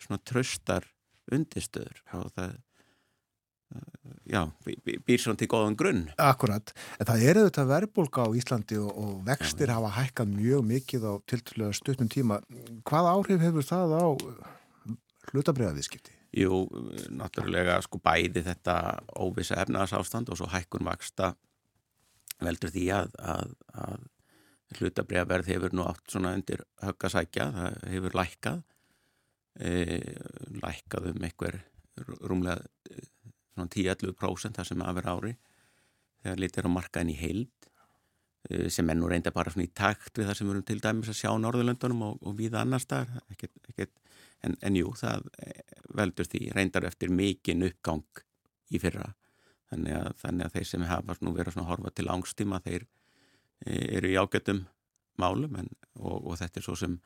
svona tröstar undirstöður og það, já, býr svona til góðan grunn Akkurat, en það er auðvitað verðbólga á Íslandi og, og vextir hafa hækkað mjög mikið á tiltulega stutnum tíma. Hvað áhrif hefur það á hlutabriðaviðskipti? Jú, náttúrulega sko bæði þetta óvisa efnaðsástand og svo hækkun vaksta veldur því að, að, að hlutabriðaverð hefur nú átt svona undir höggasækja, það hefur lækkað e, lækkað um einhver rúmlega eh, 10-11% það sem að vera ári þegar litir á markaðin í heild eh, sem er nú reynda bara svona í takt við það sem við erum til dæmis að sjá Norðurlöndunum og, og víða annar staðar ekkert, ekkert, en, en jú, það eh, veldur því reyndar eftir mikinn uppgang í fyrra þannig að, þannig að þeir sem hafa nú verið að horfa til ángstíma þeir eh, eru í ágættum málum en, og, og þetta er svo sem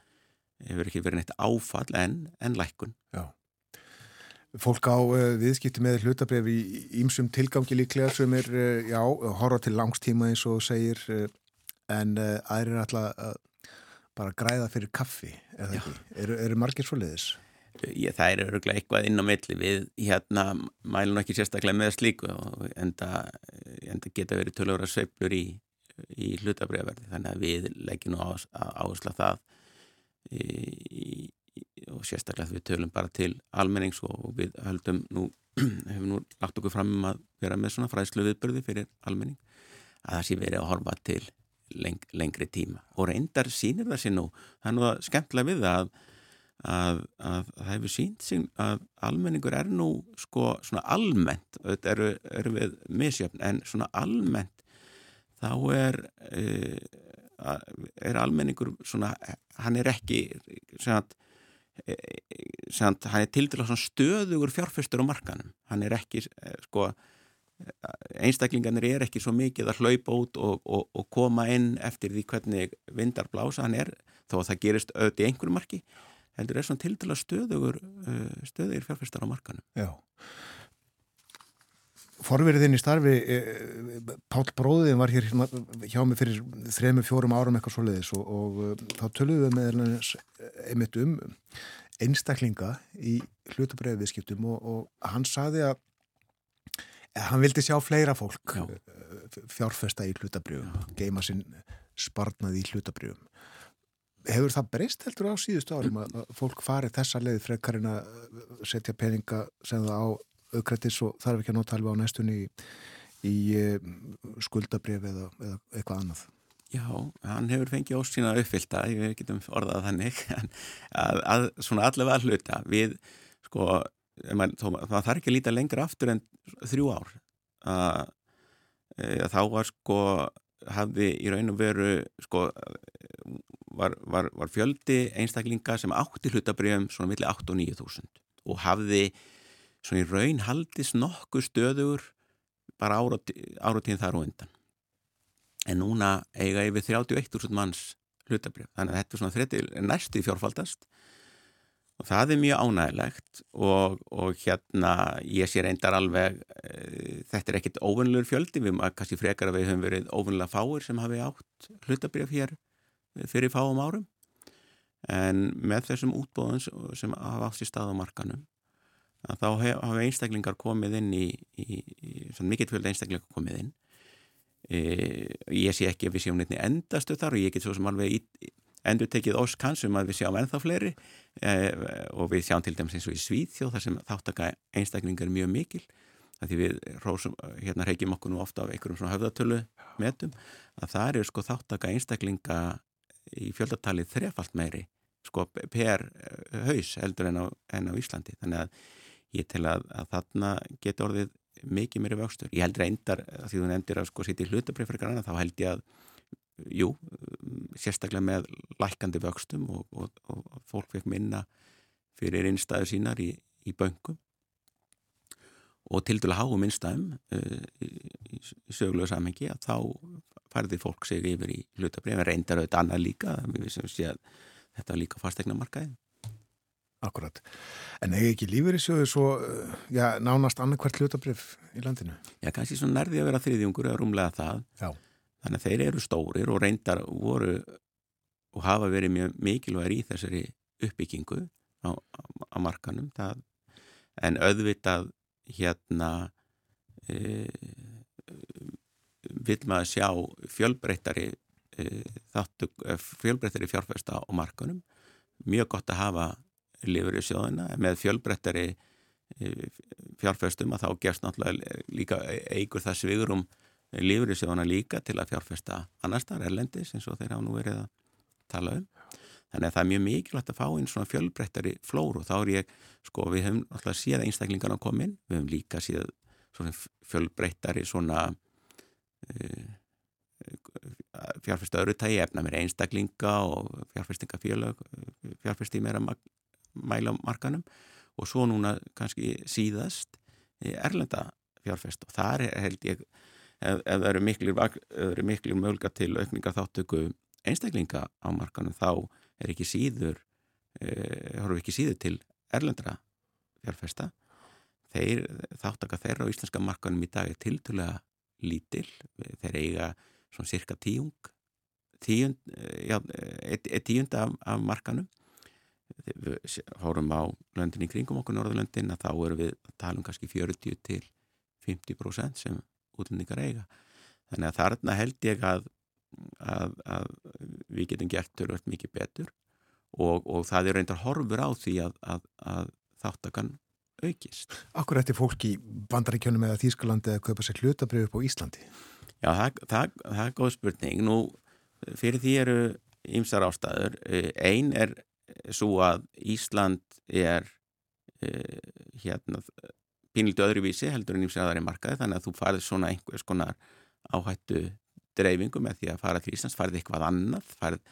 hefur ekki verið neitt áfall en, en lækkun Já. Fólk á uh, viðskipti með hlutabrif í ímsum tilgangi líklega sem er, uh, já, horfa til langstíma eins og segir, uh, en uh, aðrir alltaf bara græða fyrir kaffi, er það Já. ekki? Eru, eru margir svo leiðis? ég, það er öruglega eitthvað inn á milli við hérna mælum ekki sérstaklega með slíku enda, enda geta verið tölvöra sveiflur í, í hlutabriðaverði þannig að við leggjum á- á það í, í, sérstaklega við tölum bara til almennings og við höldum nú hefum nú lagt okkur fram um að vera með svona fræðslu viðbörði fyrir almenning að það sé verið að horfa til leng, lengri tíma. Og reyndar sýnir það sér nú það er nú það skemmtilega við að að, að það hefur sínt sig að almenningur er nú sko svona almennt, auðvitað eru, eru við misjöfn, en svona almennt þá er uh, er almenningur svona, hann er ekki svona, svona hann er til dæla stöðugur fjárfestur á markanum, hann er ekki eh, sko einstaklingarnir er ekki svo mikið að hlaupa út og, og, og koma inn eftir því hvernig vindar blása. Hann er, þó að það gerist auðvitað í einhverju marki heldur er svona til dæla stöðugur stöðugir fjárfestar á markanum Já. Forverðin í starfi, eh, Páll Bróðin var hér hjá mig fyrir þrejum, fjórum árum eitthvað svo leiðis og, og eh, þá töluðum við með hans einmitt um einstaklinga í hlutabræðiðskiptum og, og hann saði að hann vildi sjá fleira fólk Já. fjárfesta í hlutabrjöfum, geima sinn sparnað í hlutabrjöfum. Hefur það breyst heldur á síðustu árum að fólk fari þessa leið frekar en að setja peninga sem það á aukrættis og þarf ekki að nota alveg á næstunni í, í skuldabrjöf eða, eða eitthvað annað? Já, hann hefur fengið óst sína uppfylta, ég getum orðað þannig að, að svona allavega hluta við, sko maður, þó, það þarf ekki að líta lengra aftur en þrjú ár að, að þá var sko hafði í raun og veru sko var, var, var fjöldi einstaklinga sem átti hlutabriðum svona milli 8 og 9.000 og hafði svona í raun haldist nokkuð stöður bara áratíðin þar og undan. En núna eiga yfir 31.000 manns hlutabrif, þannig að þetta er svona 30, næstu fjórfaldast. Og það er mjög ánægilegt og, og hérna ég sé reyndar alveg e, þetta er ekkit óvunlur fjöldi. Við maður kannski frekar að við höfum verið óvunlega fáir sem hafi átt hlutabrif hér fyrir fáum árum. En með þessum útbóðum sem hafa átt sér stað á markanum að þá hafa einstaklingar komið inn í, í, í svona mikill fjöldi einstaklingar komið inn. E, ég sé ekki að við séum neittni endastu þar og ég get svo sem alveg í, endur tekið oss kannsum að við sjáum ennþá fleiri. E, og við sjáum til dæmis eins og í Svíðþjóð þar sem þáttaka einstaklingar er mjög mikil að því við rósum, hérna reykjum okkur nú ofta af einhverjum svona höfðatölu metum að það er sko þáttaka einstaklinga í fjöldatali þrefalt meiri sko per haus heldur en á, en á Íslandi. Þannig að ég tel að, að þarna getur orðið mikið meiri vöxtur. Ég held reyndar að því þú nefndir að sko sitja í hlutabrif fyrir granna þá held ég að, jú, sérstaklega með lækandi vöxtum og, og, og fólk fekk minna fyrir innstæðu sínar í, í böngum og til dæla háum innstæðum uh, í, sögulegu samhengi að þá færði fólk sig yfir í hlutabrif en reyndar auðvitað annað líka við sem sé að þetta var líka fastegna markaði. Akkurat. En eigi ekki lífeyrissjóðu svo, já, nánast annarkvært hlutabrif í landinu? Já, kannski svo nærði að vera þriðjungur eða rúmlega það. Já. Þannig að þeir eru stórir og reyndar voru og hafa verið mjög mikilvægir í þessari uppbyggingu á, á, á markanum. Það, en auðvitað hérna e, vil maður sjá fjölbreyttari e, fjárfesta á markanum mjög gott að hafa lifur í sjóðina með fjölbreyttari e, fjárfestum að þá gerst náttúrulega líka eigur það svigurum lifur í sjóðina líka til að fjárfesta annars þar erlendis eins og þeir hafa nú verið að tala um. Þannig að það er mjög mikilvægt að fá einn svona fjölbreyttari flóru. Og þá er ég, sko við höfum alltaf séð einstaklingarna komin, við höfum líka séð svona fjölbreyttari svona uh, fjárfesta öru tægi efna mér einstaklinga og fjárfestingafélög fjárfesti meira mæla markanum og svo núna kannski síðast erlenda fjárfest. Og þar er, held ég ef, ef það eru miklu, miklu mögulega til aukninga þáttöku einstaklinga á markanum þá er ekki síður e, horfum ekki síður til erlendra fjárfesta. Þeir, þáttaka þeirra á íslenska markanum í dag er tiltulega lítil þeir eiga svona cirka tíung tíund, já, er tíund af, af markanum við hórum á löndin í kringum okkur Norðurlöndin að þá erum við að tala um kannski 40 til 50% sem útlendingar eiga þannig að þarna held ég að að, að við getum gert törvöld mikið betur og, og það er reyndar horfur á því að, að, að þáttakann aukist. Akkur eftir fólk í bandaríkjönum eða Þýskalandi að kaupa sér hlutabrið upp á Íslandi? Já, það, það, það er góð spurning. Nú, fyrir því eru ymsar ástæður. Einn er svo að Ísland er uh, hérna pínlítið öðruvísi heldur en ymsar aðari markaði þannig að þú farið svona einhvers konar áhættu dreifingu með því að fara til Íslands, farið eitthvað annað, farið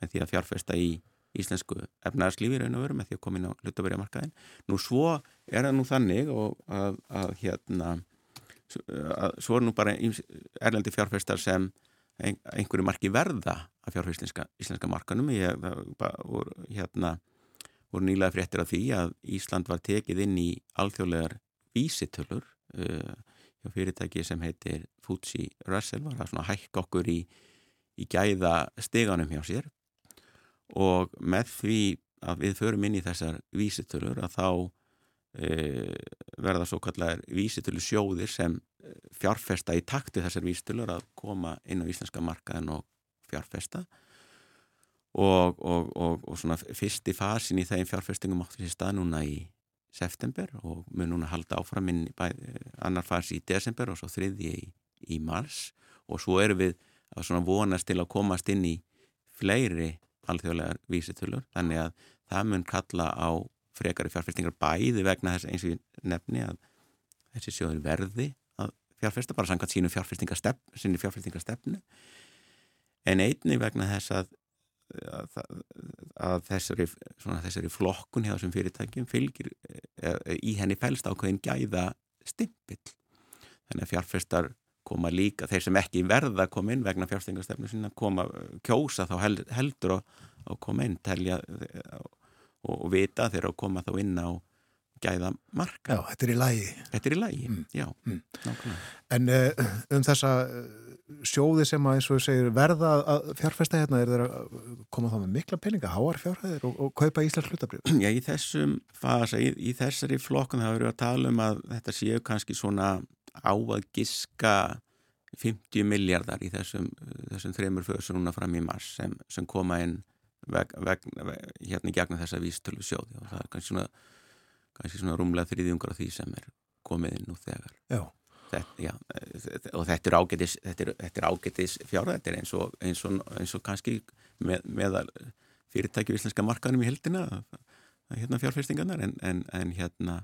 með því að fjárfesta í íslensku efnæðarslífi raun og veru með því að koma inn á hlutabriðamarkaðin. Nú svo er það nú þannig og að, að hérna að, svo er nú bara erlendi fjárfestar sem einhverju marki verða að fjárfesta íslenska, markanum. Ég voru hérna nýlega fréttir af því að Ísland var tekið inn í alþjóðlegar vísitölur uh, hjá fyrirtæki sem heitir Futsi Russell var að svona hækka okkur í, í gæða steganum hjá sér. Og með því að við förum inn í þessar vísitölur að þá e, verða svo kallar vísitölu sjóðir sem fjárfesta í takti þessar vísitölur að koma inn á íslenska markaðin og fjárfesta. Og, og, og, og svona fyrsti fasin í þeim fjárfestingum átti sér stað núna í september og mun núna halda áfram inn bæði, annar fasi í desember og svo þriði í, í mars. Og svo erum við að svona vonast til að komast inn í fleiri alþjóðlegar vísitölur. Þannig að það mun kalla á frekari fjárfestingar bæði vegna þess eins og nefni að þessi sjóður verði fjárfesta bara sangat sínu fjárfestingarstefnu. Fjárfestingar en einni vegna þess að að, að þessari, svona, þessari flokkun hjá þessum fyrirtækjum fylgir e, í henni fælst ákveðin gæða stimpill. Þannig að fjárfestar koma líka, þeir sem ekki verða að koma inn vegna fjárfestingarstefnu sinna koma kjósa þá held, heldur að koma inn telja og, og vita þeir að koma þá inn á gæða marka. Já, þetta er í lægi. Þetta er í lægi, mm. já. Mm. En uh, um þessa sjóði sem að eins og segir verða að fjárfesta hérna er þeir að koma þá með mikla peninga, háar fjárhæðir og, og kaupa Íslands hlutabrið? Já, í þessum fasa, í, í þessari flokkun það verður að tala um að þetta séu kannski svona á að giska 50 miljardar í þessum, þessum þreymur föðsum núna fram í mars sem, sem koma inn veg, veg, veg, hérna í gegna þessa vístölu sjóði og það er kannski svona, kannski svona rúmlega þriðjungar af því sem er komið inn nú þegar. Já. Þetta, já, og þetta er ágætis, þetta er, þetta er ágætis fjára, þetta er eins og, eins og, eins og kannski með, með fyrirtæki í íslenska markanum í heldina hérna fjárfestingarnar en, en, en hérna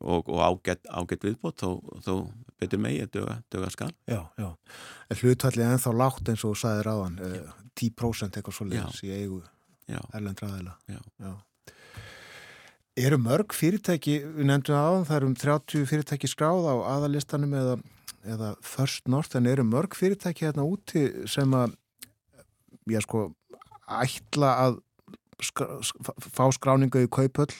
og, og ágætt, ágætt viðbót þó, þó betur megi að döga, döga skal. Já, já, en hlutfallið ennþá lágt eins og sæðir áðan, eh, 10% eitthvað svolítið í eigu erlendraðila Já, já Eru mörg fyrirtæki, við nefndum aðan, það eru um 30 fyrirtæki skráð á aðalistanum eða, eða First North, en eru mörg fyrirtæki hérna úti sem að, já sko, ætla að skra, fá skráningu í kaupöll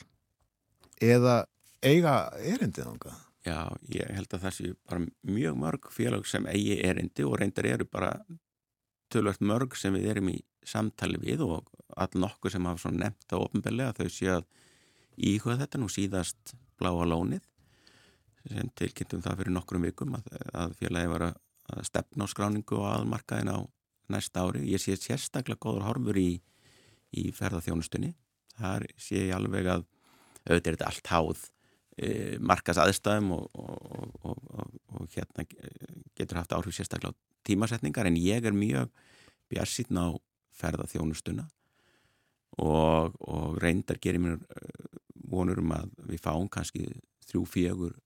eða eiga erindið ánga? Já, ég held að það sé bara mjög mörg félag sem eigi erindi og reyndar eru bara tölvöld mörg sem við erum í samtali við og all nokkuð sem hafa nefnt á ofnbellega þau séu að íhuga þetta nú síðast bláa lónið sem tilkynntum það fyrir nokkrum vikum að, að félagi var að, að stefna á skráningu og aðmarkaðin á næsta ári. Ég sé sérstaklega góður horfur í, í ferðarþjónustunni. Þar sé ég alveg að auðvitað er þetta allt háð e, markas aðstæðum og, og, og, og hérna getur haft áhrif sérstaklega á tímasetningar en ég er mjög bjarsýtn á ferðarþjónustuna og reyndar gerir mér vonur um að við fáum kannski þrjú fjögur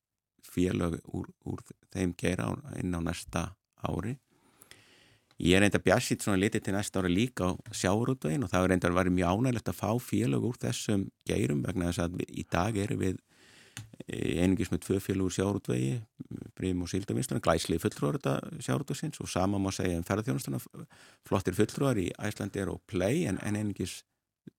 félög úr, úr þeim geira inn á næsta ári. Ég er reyndar bjassið svona litið til næsta ári líka á sjáurútvegin og það er reyndar verið mjög ánægilegt að fá félög úr þessum geirum vegna þess að við, í dag erum við eh, einingis með tvö félög úr sjáurútvegi, Brím og Síldavinstunum, glæslið fulltrúar þetta sjáurútvegsins og sama má segja um ferðarþjónustuna, flottir fulltrúar í Æslandir og Play en, en einingis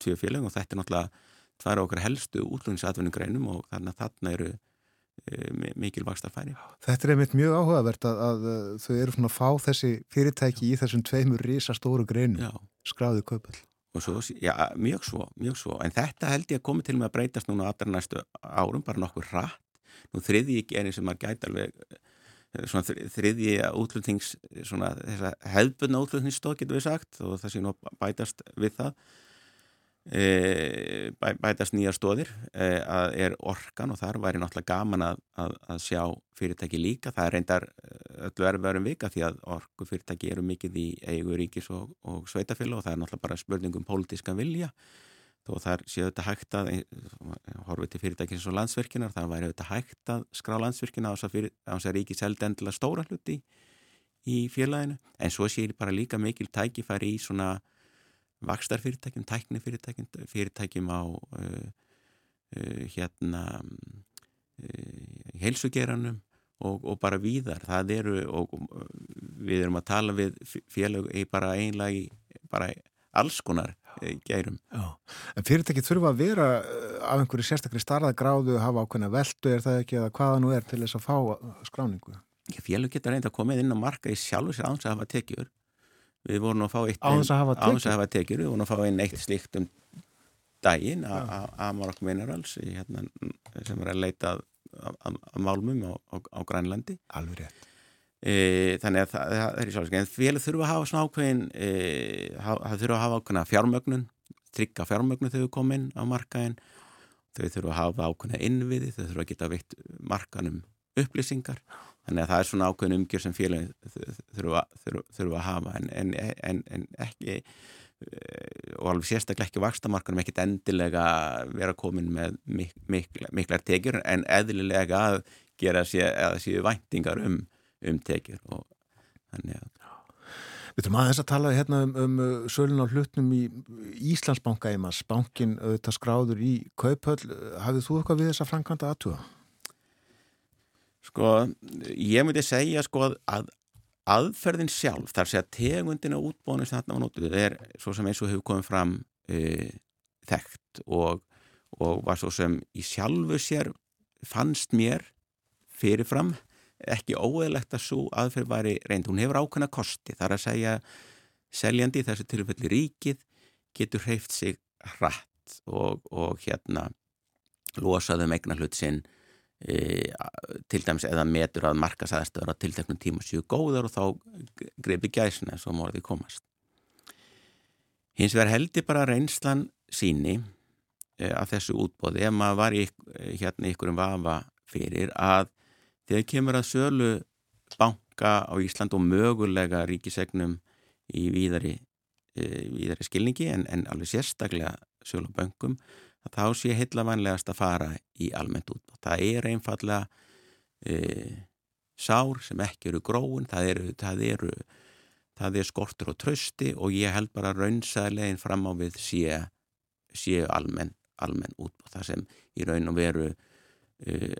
tvö félög og þetta er náttúrulega tvær okkar helstu útlunnsatvinningreinum og þannig að þarna eru e, mikil vakstarfæri. Þetta er einmitt mjög áhugavert að, að þau eru svona að fá þessi fyrirtæki í þessum tveimur risastóru greinum, skráðið kaupall. Svo, já, mjög svo, mjög svo. En þetta held ég að komi til með að breytast núna á allra næstu árum, bara nokkur rætt. Nú þriði ég gerin sem að gæta alveg e, þriði útlutnings, svona þessa hefðbunna útlutningsstóð getur við sagt og það sé nú bætast við það E, bætast nýja stóðir e, að er orkan og þar væri náttúrulega gaman að, að, að sjá fyrirtæki líka, það reyndar e, öllu erfærum vika því að orku fyrirtæki eru mikið í eigu ríkis og, og sveitafélag og það er náttúrulega bara spurningum pólitískan vilja. Þó þar séu þetta hægt að horfið til fyrirtæki eins og landsverkinar það væri þetta hægt að skrá landsverkina á þess að ríki seldi endilega stóra hluti í félaginu. En svo séu bara líka mikil tækifæri í svona vakstarfyrirtækjum, tæknifyrirtækjum, fyrirtækjum á uh, uh, hérna uh, heilsugeranum og, og bara víðar. Það eru, og við erum að tala við félag bara einlega í bara alls konar gærum. Já, en fyrirtæki þurfa að vera af einhverju sérstaklega starðagráðu, hafa ákveðna veldu, er það ekki, eða hvaða nú er til þess að fá skráningu? Félag getur reynda að koma inn á marka í sjálfur sér áns að hafa tekjur við vorum að fá eitt hafa tekjur, að hafa tekjur. við vorum að fá einn eitt slíkt um daginn að Amarok Minerals hérna, sem er að leita að málmum á, á, á Grænlandi. Alveg rétt. E, þannig að það, það er í sjálfsveit en félag þurfa að hafa svona ákveðin e, það þurfa að hafa ákveðina fjármögnun trygga fjármögnun þegar við komum á markaðin þau þurfa að hafa ákveðina innviði þau þurfa að geta veitt markanum upplýsingar Þannig að það er svona ákveðin umgjör sem félagin þurfa, þurfa, þurfa að hafa. En, en, en, en ekki eh, og alveg sérstaklega ekki vakstamarkanum ekkit endilega vera komin með mik mikla, miklar tekjur en eðlilega að gera sér, sér væntingar um, um tekjur. Og þannig að Við þurfum aðeins að tala hérna um, um sölun á hlutnum í Íslandsbanka eimas, bankin auðvitað skráður í Kaupöll, hafið þú eitthvað við þessa framkvæmda aðtuga? Sko, ég myndi segja sko að aðferðin sjálf, þar sé að tegundina útbónu sem þarna var nótið, er svo sem eins og hefur komið fram e, þekkt og, og var svo sem í sjálfu sér fannst mér fyrirfram ekki óeðlegt að svo aðferð væri reynd. Hún hefur ákveðna kosti, þar að segja seljandi þessu tilfelli ríkið getur hreift sig hratt og, og hérna losaðum eignar hlut sinn E, til dæmis eða metur að markasæðastöður á tilteknum tíma séu góðar og þá greipi gæsina svo morði komast. Hins vegar heldur bara reynslan síni e, af þessu útbóði ef maður var í, hérna ykkur um vafa fyrir að þegar kemur að sölu banka á Ísland og mögulega ríkisegnum í víðari, e, víðari skilningi en, en alveg sérstaklega sölu bankum að þá sé heitlavanlegast að fara í almennt útbóð. Það er einfallega e, sár sem ekki eru gróin, það eru, það eru það er skortur og trösti og ég held bara raunsaðlegin fram á við sé, sé almenn, almenn útbóð. Það sem í raun og veru e,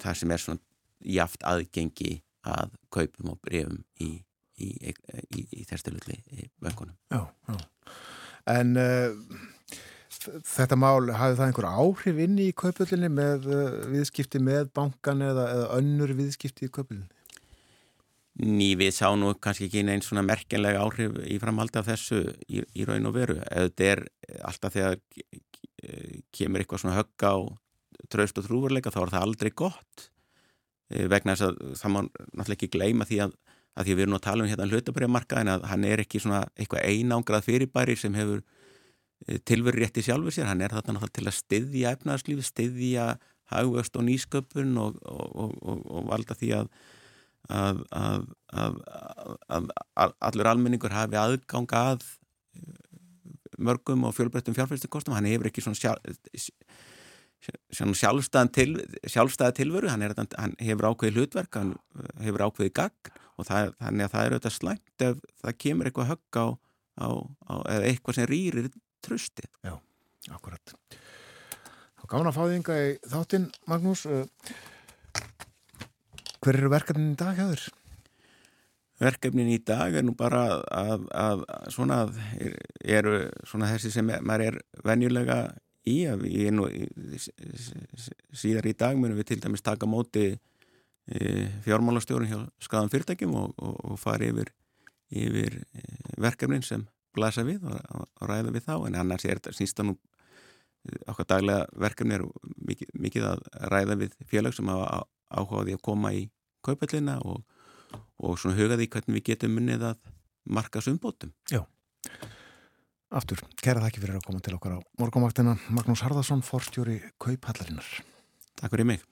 það sem er svona jaft aðgengi að kaupum og brefum í, í, í, í þesstilulli vöngunum. Já, já. En uh, þetta mál, hafið það einhver áhrif inn í kaupöldinni með uh, viðskipti með bankan eða, eða önnur viðskipti í kaupöldinni? Ný, við sá nú kannski ekki einn svona merkenlega áhrif í framhaldi af þessu í, í raun og veru. Þetta er alltaf þegar kemur eitthvað svona högg á traust og trúverleika þá er það aldrei gott e, vegna þess að það má náttúrulega ekki gleyma því að, að því við erum að tala um hérna hlutabriðamarka en að hann er ekki svona eitthvað einangrað fyrirbæri sem hefur tilveru rétti sjálfur sér, hann er þarna náttúrulega til að styðja efnaðarslífi, styðja hagvöxt og nýsköpun og, og, og, og valda því að Að, að, að, að allur almenningur hafi aðgang að mörgum og fjölbreyttum fjárfæstingkostum hann hefur ekki sjálf, svona sjálfstæðan til, sjálfstæða tilveru. Hann, er, hann hefur ákveði hlutverk hann hefur ákveði gagn og það, þannig að það er auðvitað slæmt ef það kemur eitthvað högg á, á, á eða eitthvað sem rýrir trösti Já, akkurat. Þá gána fáðinga í þáttinn Magnús. Hver eru verkefnin í dag hjá þér? verkefnin í dag er nú bara að, að, að svona eru svona þessi sem maður er venjulega í að við nú síðar í dag munum við til dæmis taka móti e, fjármálastjórun hjá skadan fyrirtækjum og, og, og fara yfir, yfir e, verkefnin sem blasa við og, og ræða við þá en annars er þetta sísta nú okkar daglega verkefni er mikið, mikið að ræða við félag sem hafa áhugaði að koma í kaupallina og og svona hugaði hvernig við getum munnið að marka sumbótum. Já, aftur, kæra þakki fyrir að koma til okkar á morgumvaktina. Magnús Harðarsson, forstjóri Kaupallarinnar. Takk fyrir mig.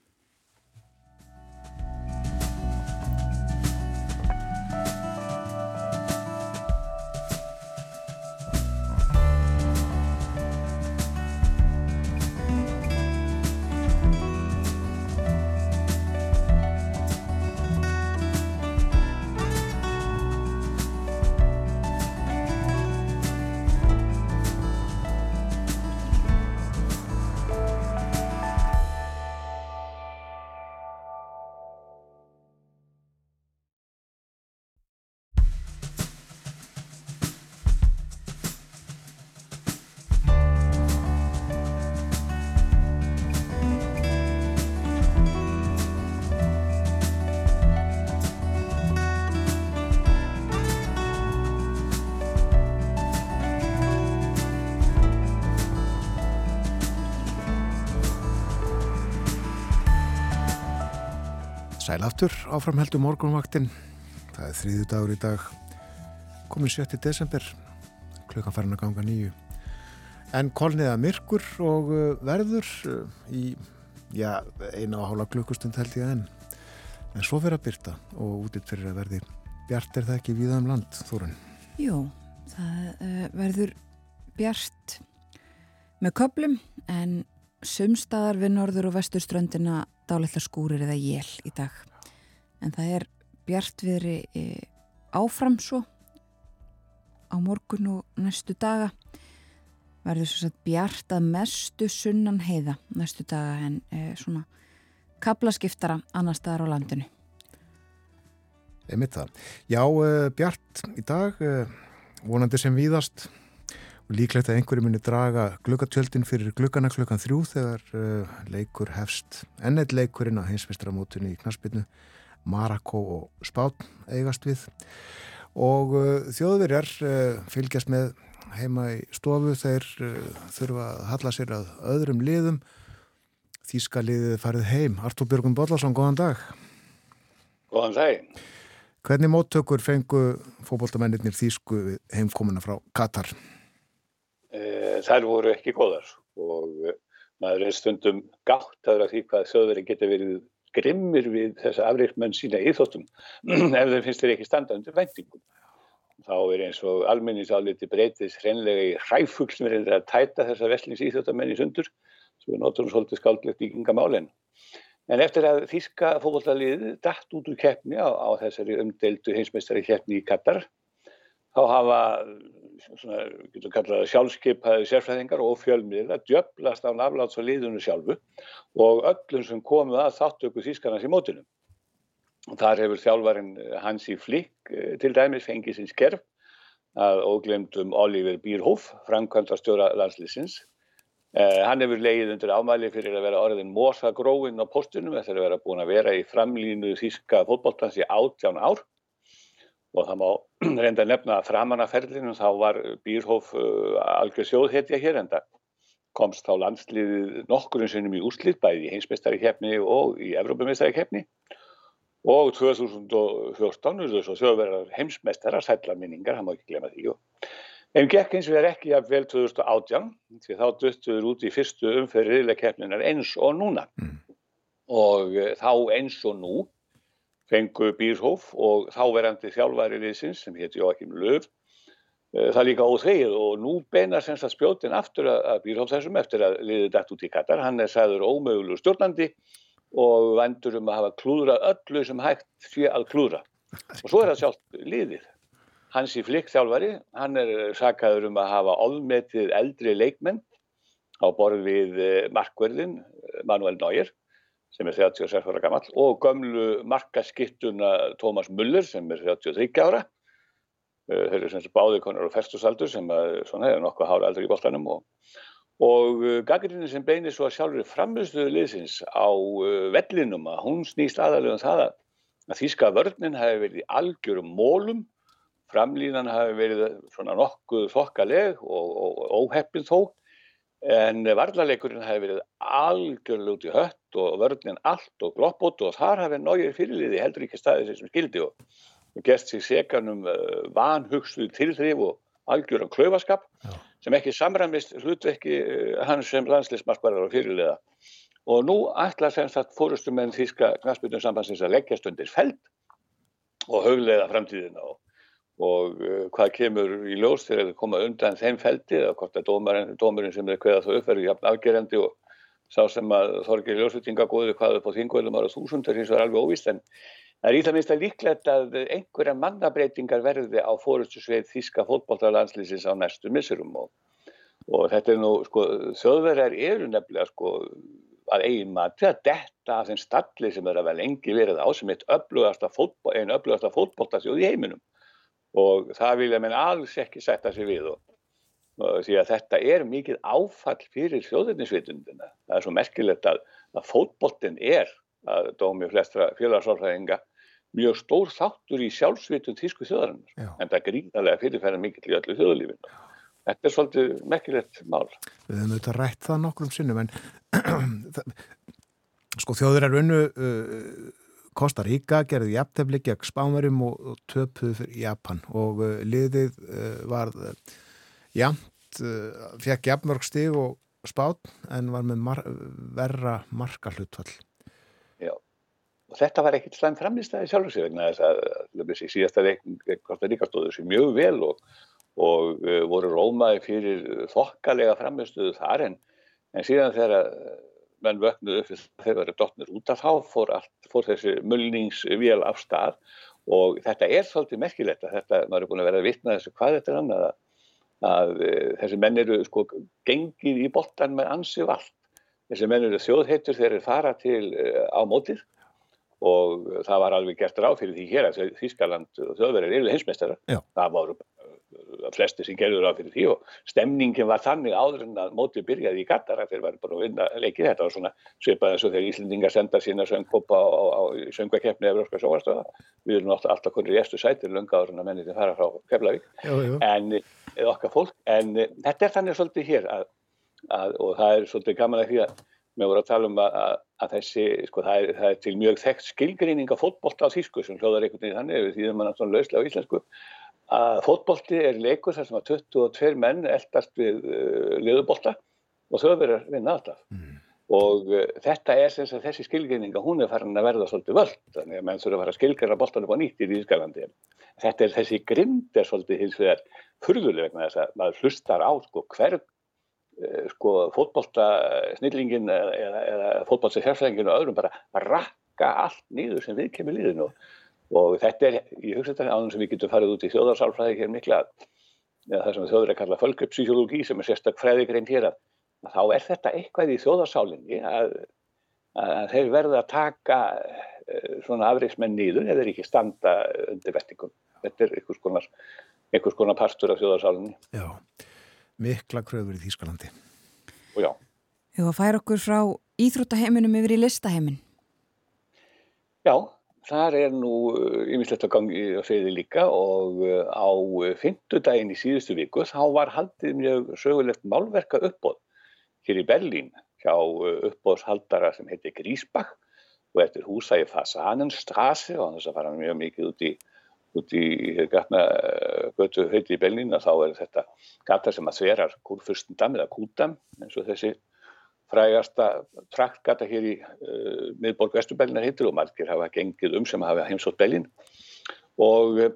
Sæl aftur, áframheldu morgunvaktin. Það er þrýðu dagur í dag, komin 7. desember, klukkan farin að ganga nýju. En kolniða myrkur og uh, verður uh, í, já, eina og hálfa klukkustund held ég enn. En svo fyrir að byrta og útitt fyrir að verði bjart er það ekki viða um land, Þórun? Jú, það uh, verður bjart með köplum en sumstaðar við norður og vesturströndina dálætla skúrir eða jél í dag. En það er bjartviðri e, áfram svo á morgun og næstu daga. Verður svo satt bjart að mestu sunnan heiða næstu daga en e, svona kaplaskiftara annar staðar á landinu. Emið það. Já, uh, bjart í dag, vonandi sem víðast líklegt að einhverju muni draga glukkatjöldin fyrir glukkana klukkan þrjú þegar uh, leikur hefst. Ennett leikurinn á heimsmestramótunni í knaspinu Marako og Spán eigast við. Og uh, þjóðverjar uh, fylgjast með heima í stofu. Þeir þurfa að halla sér að öðrum liðum. Þíska liðið farið heim. Artúr Björgum Bollarsson, góðan dag. Góðan dag Hvernig móttökur fengu fókbóltamennir Þísku heimkomuna frá Katar? Þær voru ekki góðar og maður er stundum gáttaður af því hvað þjóðveri geta verið grimmir við þessa afreikmenn sína íþóttum ef þeim finnst þeir ekki standa undir vendingum. Þá er eins og almenningsáliti breytis hreinlega í hræfugl sem er að tæta þessa vestlings íþjóttamenn í sundur sem er náttúrulega svolítið skaldlegt í ynga málinn. En eftir að Þíska fókvallaliðið dætt út úr keppni á, á þessari umdeldu heimsmeistari keppni í Katar þá hafa svona, getur kallað sjálfskeipaði sérfræðingar og fjölmiðla djöblast á nafláts og liðunum sjálfu og öllum sem komu að þáttöku þýskarnas í mótunum. Þar hefur þjálfarin Hansi Flick til dæmis fengið sinns kerf að óglemdum Oliver Bierhoff, framkvæmdastjóra landslýsins. Eh, hann hefur leið undir ámæli fyrir að vera orðin mósagróin á postunum eftir að vera búin að vera í framlínu þýska fótballtans í átján ár og það má reynda að nefna að framan að ferlinu þá var Býrhof uh, algjör sjóðhetja hér en það komst þá landsliðið nokkurinn sinnum í úrslit bæði í heimsmeistari keppni og í Evrópumestari keppni og 2014 urðu svo þjóðverðar heimsmeistarar sætla minningar, hann má ekki glemma því og en gekk eins og er ekki að vel 2018 því þá duttuður út í fyrstu umferðilega keppninar eins og núna. Og eh, þá eins og nú fengu Býrhof og þáverandi þjálfæri liðsins sem hétt Jóakim Löf eh, það líka óþegið og nú beinar semst að spjótin aftur að, Býrhof þessum eftir að liðið dætt út í Katar. Hann er sæður ómögulegur stjórnandi og vendur um að hafa klúðrað öllu sem hægt fyrir að klúðra. Og svo er það sjálft liðið. Hansi Flick þjálfari, hann er sakaður um að hafa ofmetið eldri leikmenn á borð við eh, markverðin eh, Manuel Neuer sem er 36 ára gammal og gömlu markaskittuna Tómas Muller sem er 33 ára. Eh, þeir eru sem báði konar á ferstusaldur sem að, svona, er nokkuð hára aldrei í boltanum og, og gaggrinni sem beinir svo að sjálfur framistuðu liðsins á uh, vellinum að hún snýst aðalega um það að, þýska vörninn hafi verið í algjörum mólum framlínan hafi verið svona nokkuð þokkaleg og, og, og óheppin þó en varlarleikurinn hafi verið algjörlega út í hött og vörninn allt og gloppótt og þar hafi nájur fyrirliði heldur ekki staðið sem skildi og, og gert sig segan um uh, vanhugstuð tilþrif og algjöran klaufaskap Já. sem ekki samræmist hlutverki uh, hans sem landslismarsparar og fyrirliða og nú ætla sem sagt fórustum með þýska knastbyrjum sambandsins að leggjast undir feld og hauglega framtíðina og og uh, hvað kemur í ljós þegar þau koma undan þeim feldi eða hvort að dómarinn, dómarinn sem er kveða það upp verður jafn afgerandi og sá sem að Þorgir Ljósvitinga góði hvað upp á þingvöldum ára þúsundar hins var alveg óvist en það er í það minnst að líklegt að einhverja mannabreitingar verði á fórustu sveið þíska fótballtalandslýsins á næstu missurum og, og þetta er nú sko þjóðverðar eru nefnilega sko að eigin mati að detta af þeim stalli sem er að vel lengi verið á sem eitt öflugasta fótball, einn öflugasta fótballtasjóð í heiminum. Og það vilja menn alls ekki setja sig við og því að þetta er mikið áfall fyrir þjóðinnisvitundina. Það er svo merkilegt að, að fótboltin er að dómi flestra félagsálfræðinga mjög stór þáttur í sjálfsvitund þýsku þjóðarinnar Já. en það gríðarlega fyrirferðan mikill í öllu þjóðalífinu. Þetta er svolítið merkilegt mál. Við höfum auðvitað rætt það nokkrum sinnum en sko þjóður er unnu uh, Kosta Ríka gerði jafntefli gegn Spánverjum og, töpuð fyrir Japan og uh, liðið uh, var jafnt, uh, fekk jafnmörg stig og spán en var með mar verra marka hlutfall. Já. Og þetta var ekkit slæm framlýstaði sjálfur sig vegna þess að að þessi síðasta Ríka stóðu sér mjög vel og, og uh, voru rómaði fyrir þokkalega framlýstuðu þar en, en síðan þegar uh, menn vöknuðu upp þegar þeir verið dottnir út af þá fór, allt, fór þessi mulningsvél af stað og þetta er svolítið merkilegt að þetta, maður er búin að vera að vitna þessu hvað þetta er annað að, að uh, þessi menn eru sko gengið í boltan með ansi vald. Þessi menn eru þjóðheitur þegar þeir fara til uh, á mótið og það var alveg gert ráð fyrir því hér að Þískaland og þjóðverðir eru heimsmeistara. Já. Það voru uh, flesti sem gerður ráð fyrir því og stemningin var þannig áður en að mótið byrjaði í Katar að þeir var bara að vinna leikið. Þetta og svona svipað eins og þegar Íslendingar senda sína söngkópa á, á, á söngvakeppni eða Európska sjóarstöða. Við erum alltaf, konur í eftir sætir lunga en að menni þeir fara frá Keflavík. En eða okkar fólk, en eh, þetta er þannig svolítið hér að, að, og það er svolítið gaman að því að við vorum að tala um að, að, að þessi, sko, það er, það er til mjög þekkt skilgreining af fótbolta á þýsku sem hljóðar einhvern veginn þannig, við þýðum hann svona lauslega á íslensku, að fótbolti er leikur sem að 22 menn eldast við uh, liðubolta og þau verður að vinna alltaf. Og uh, þetta er sem sagt þessi skilgreininga, hún er farin að verða svolítið völd, þannig að menn þurfa að fara að skilgreina boltan upp á nýtt í Þýskalandi. Þetta er þessi grind er svolítið hins vegar furðuleg vegna þess að maður hlustar á sko hvern eh, sko fótbolta snillingin eða, eða, fótbolta sérfræðingin og öðrum bara rakka allt niður sem við kemur líðinu og, og þetta er, ég hugsa þetta ánum sem við getum farið út í þjóðarsálfræði hér mikla eða það sem þjóður er að kalla fölgupsýkjólógi sem er sérstak fræðigrein hér að, þá er þetta eitthvað í þjóðarsálinni að, að þeir verða að taka eh, svona afreiksmenn nýður eða ekki standa undir vettingum. Þetta er einhvers konar, einhvers konar partur af þjóðarsálinni Já, mikla kröfur í Þýskalandi. og já. Við að færa okkur frá íþróttaheiminum yfir í listaheimin. Já, þar er nú ymislegt að gangi á segði líka og uh, á fymtudaginn í síðustu viku þá var haldið mjög sögulegt málverka uppbóð hér í Berlín hjá uppbóðshaldara sem heitir Grísbach og eftir húsa í Fasanenstrasse og þess að fara mjög mikið út í, út í gatna götu höyti í Berlín og þá er þetta gata sem að sverar Kurfürstendam eða Kúdam eins og þessi frægasta traktgata hér í uh, miðborg Vesturbellinar heitir og margir hafa gengið um sem hafa heimsótt Bellin og uh,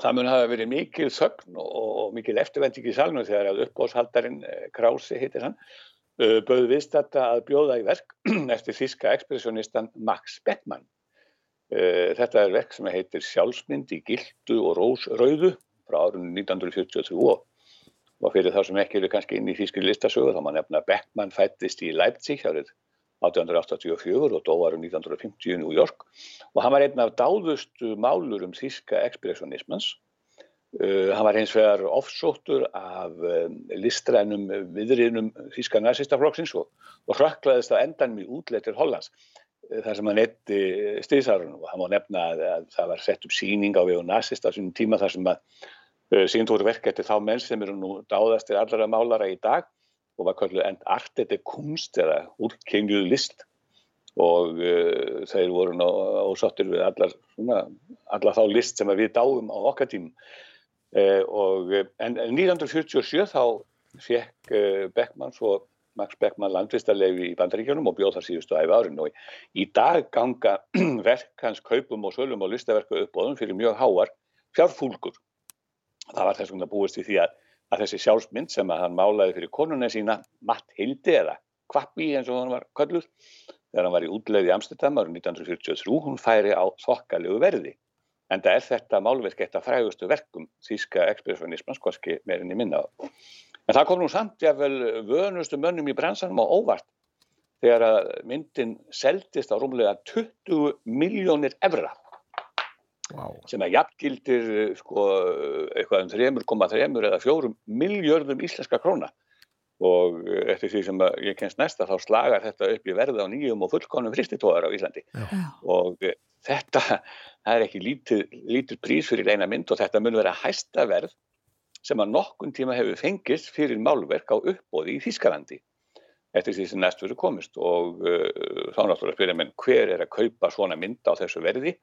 það mun hafa verið mikil þögn og, og mikil eftirvending í salnum þegar að uppbóðshaldarinn uh, Krause heitir hann uh, bauð viðstætta að bjóða í verk eftir þíska ekspressionistan Max Beckmann. Þetta er verk sem heitir Sjálfsmynd í gildu og rósrauðu frá árunni 1943 og og fyrir þá sem ekki eru kannski inn í þýskri listasögu þá maður nefna Beckmann fættist í Leipzig árið 1884 og dó árum 1950 í New York og hann var einn af dáðustu málur um þýska ekspressionismans. Uh, hann var hins vegar ofsóttur af um, listrænum viðriðnum þýska nazistaflokksins og, og rökklaðist á endanum í útleitir Hollands uh, þar sem hann eitti stýðsarun og hann má nefna að, að það var sett upp síning á vegu nazista á sínum tíma þar sem að uh, sínd voru verk eftir þá menn sem eru nú dáðastir allra málara í dag og var kalluð end artete kunst eða úrkengjuð list. Og uh, þeir voru ná ósáttir við allar, svona, allar þá list sem við dáum á okkar tím uh, og en, en 1947 þá fekk uh, Beckmann svo Max Beckmann landvistarlefi í bandaríkjunum og bjóð þar síðustu æfi árin. Og í dag ganga verk hans kaupum og sölum og listaverku uppbóðum fyrir mjög háar fjárfúlgur. Það var þess vegna búist í því að að þessi sjálfsmynd sem að hann málaði fyrir konuna sína Matt Hildi eða Kvappi eins og hann var kölluð þegar hann var í útleið í Amsterdam árið 1943 hún færi á þokkalegu verði. En það er þetta málverk eitt af frægustu verkum þýska ekspressionismans hvorki meirinni minna. En það kom nú samt jáfnvel vönustu mönnum í bransanum á óvart þegar að myndin seldist á rúmlega 20 miljónir evra Wow. sem að jafngildir sko, eitthvað um 3,3 eða 4 miljörðum íslenska króna. Og eftir því sem ég kennst næsta þá slagar þetta upp í verði á nýjum og fullkonum fristitóðar á Íslandi. Já. og þetta það er ekki lítið, lítið prís fyrir eina mynd og þetta mun vera hæsta verð sem að nokkun tíma hefur fengist fyrir málverk á uppbóði í Þískalandi eftir því sem næst verður komist. Og uh, þá náttúrulega spyrja menn hver er að kaupa svona mynd á þessu verði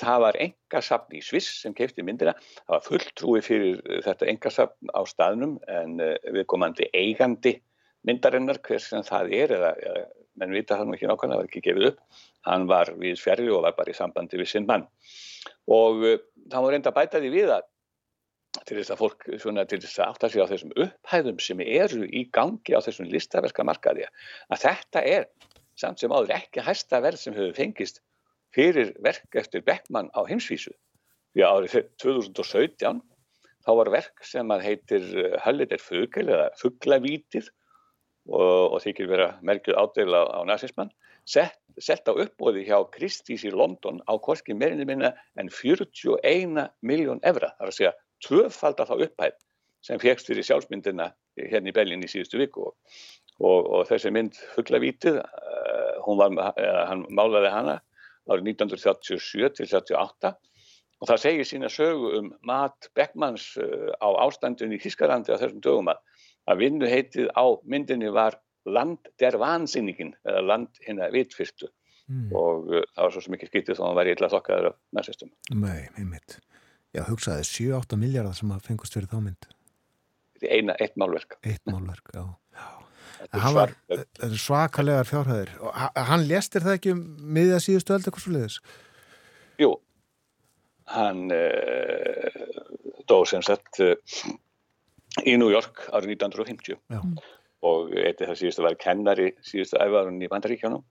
það var engasafn í Sviss sem keipti myndina, það var fulltrúi fyrir þetta engasafn á staðnum en e, viðkomandi eigandi myndarinnar, hvers sem það er eða, eða menn vita það nú ekki nákvæmlega, það var ekki gefið upp, hann var við sverju og var bara í sambandi við sinn mann. Og e, það var reynda að bæta því við að til þess að fólk svona, til þess að átta sig á þessum upphæðum sem eru í gangi á þessum listaverska markaði að þetta er samt sem áður ekki hæsta verð sem hefur fengist fyrir verk eftir Beckmann á heimsvísu. Því að árið 2017 þá var verk sem að heitir Höllir fugl eða fugglavítir og, og þykir vera merkjuð ádegla á nazismann, sett, sett á uppbóði hjá Kristís í London á korki meirinni minna en 41 miljón evra. Það er að segja tvöfalda þá upphæð sem fegst fyrir sjálfsmyndina hérna í Berlin í síðustu viku og, og, og þessi mynd fugglavítið, uh, var, uh, hann málaði hana árið 1937 til 1938 og það segir sína sögu um mat Beckmanns á ástandun í Þískalandi á þessum dögum að, vinnu heitið á myndinni var Land der Vansinningin eða Land hinna vitfyrstu mm. og uh, það var svo sem ekki skýttið þó að hann var illa þokkaður af næstistum. Nei, einmitt. Já, hugsaði 7-8 miljardar sem að fengast fyrir þá mynd. Þetta er eina, eitt málverk. Eitt málverk, já. Já. Hann var svakalegar fjárhæðir og hann lestir það ekki um miðja síðustu öll eitthvað svo leiðis? Jú, hann uh, dó sem sett uh, í New York árið 1950 Já. og eitthi það síðustu var kennari síðustu æfarun í Bandaríkjónum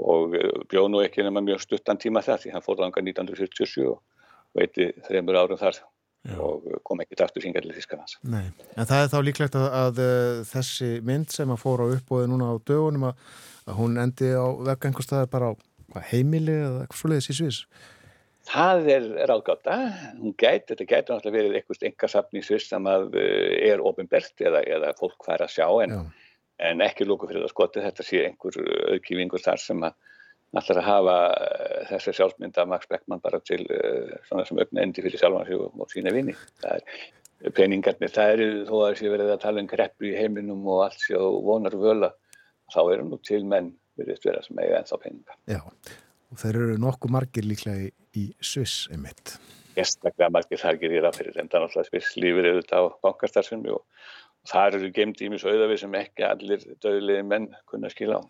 og uh, bjóð nú ekki nema mjög stuttan tíma það því hann fór langa 1947 og eitthi þreymur árum þar Já. og kom ekki aftur hinga til Þískanans. Nei, en það er þá líklegt að, að, að þessi mynd sem að fóra á uppbóði núna á dögunum að, að hún endi á staðar bara á heimili eða eitthvað svoleiðis í Svís? Það er ráðgáta, hún gæti, þetta gæti náttúrulega verið eitthvað engasafn í Svís sem að er ofinbert eða, eða fólk fær að sjá en, en ekki lóku fyrir það skoti þetta sé einhver auðkífingur þar sem að allar að hafa þessi sjálfsmynd af Max Beckmann bara til uh, svona sem ögna endi fyrir sjálfan sig og, og sína vini. Það er peningarnir, það eru þó að þessi verið að tala um greppu í heiminum og allt sér og vonar völa, þá eru nú til menn virðist vera sem eiga ennþá peninga. Já, og þeir eru nokkuð margir líklega í, Sviss einmitt. Gestaklega margir þar gerir það fyrir enda náttúrulega Sviss lífur auðvitað á bankastarfsfjörnum og þar eru gemd ímis auðafi sem ekki allir döðliði menn kunna skila á.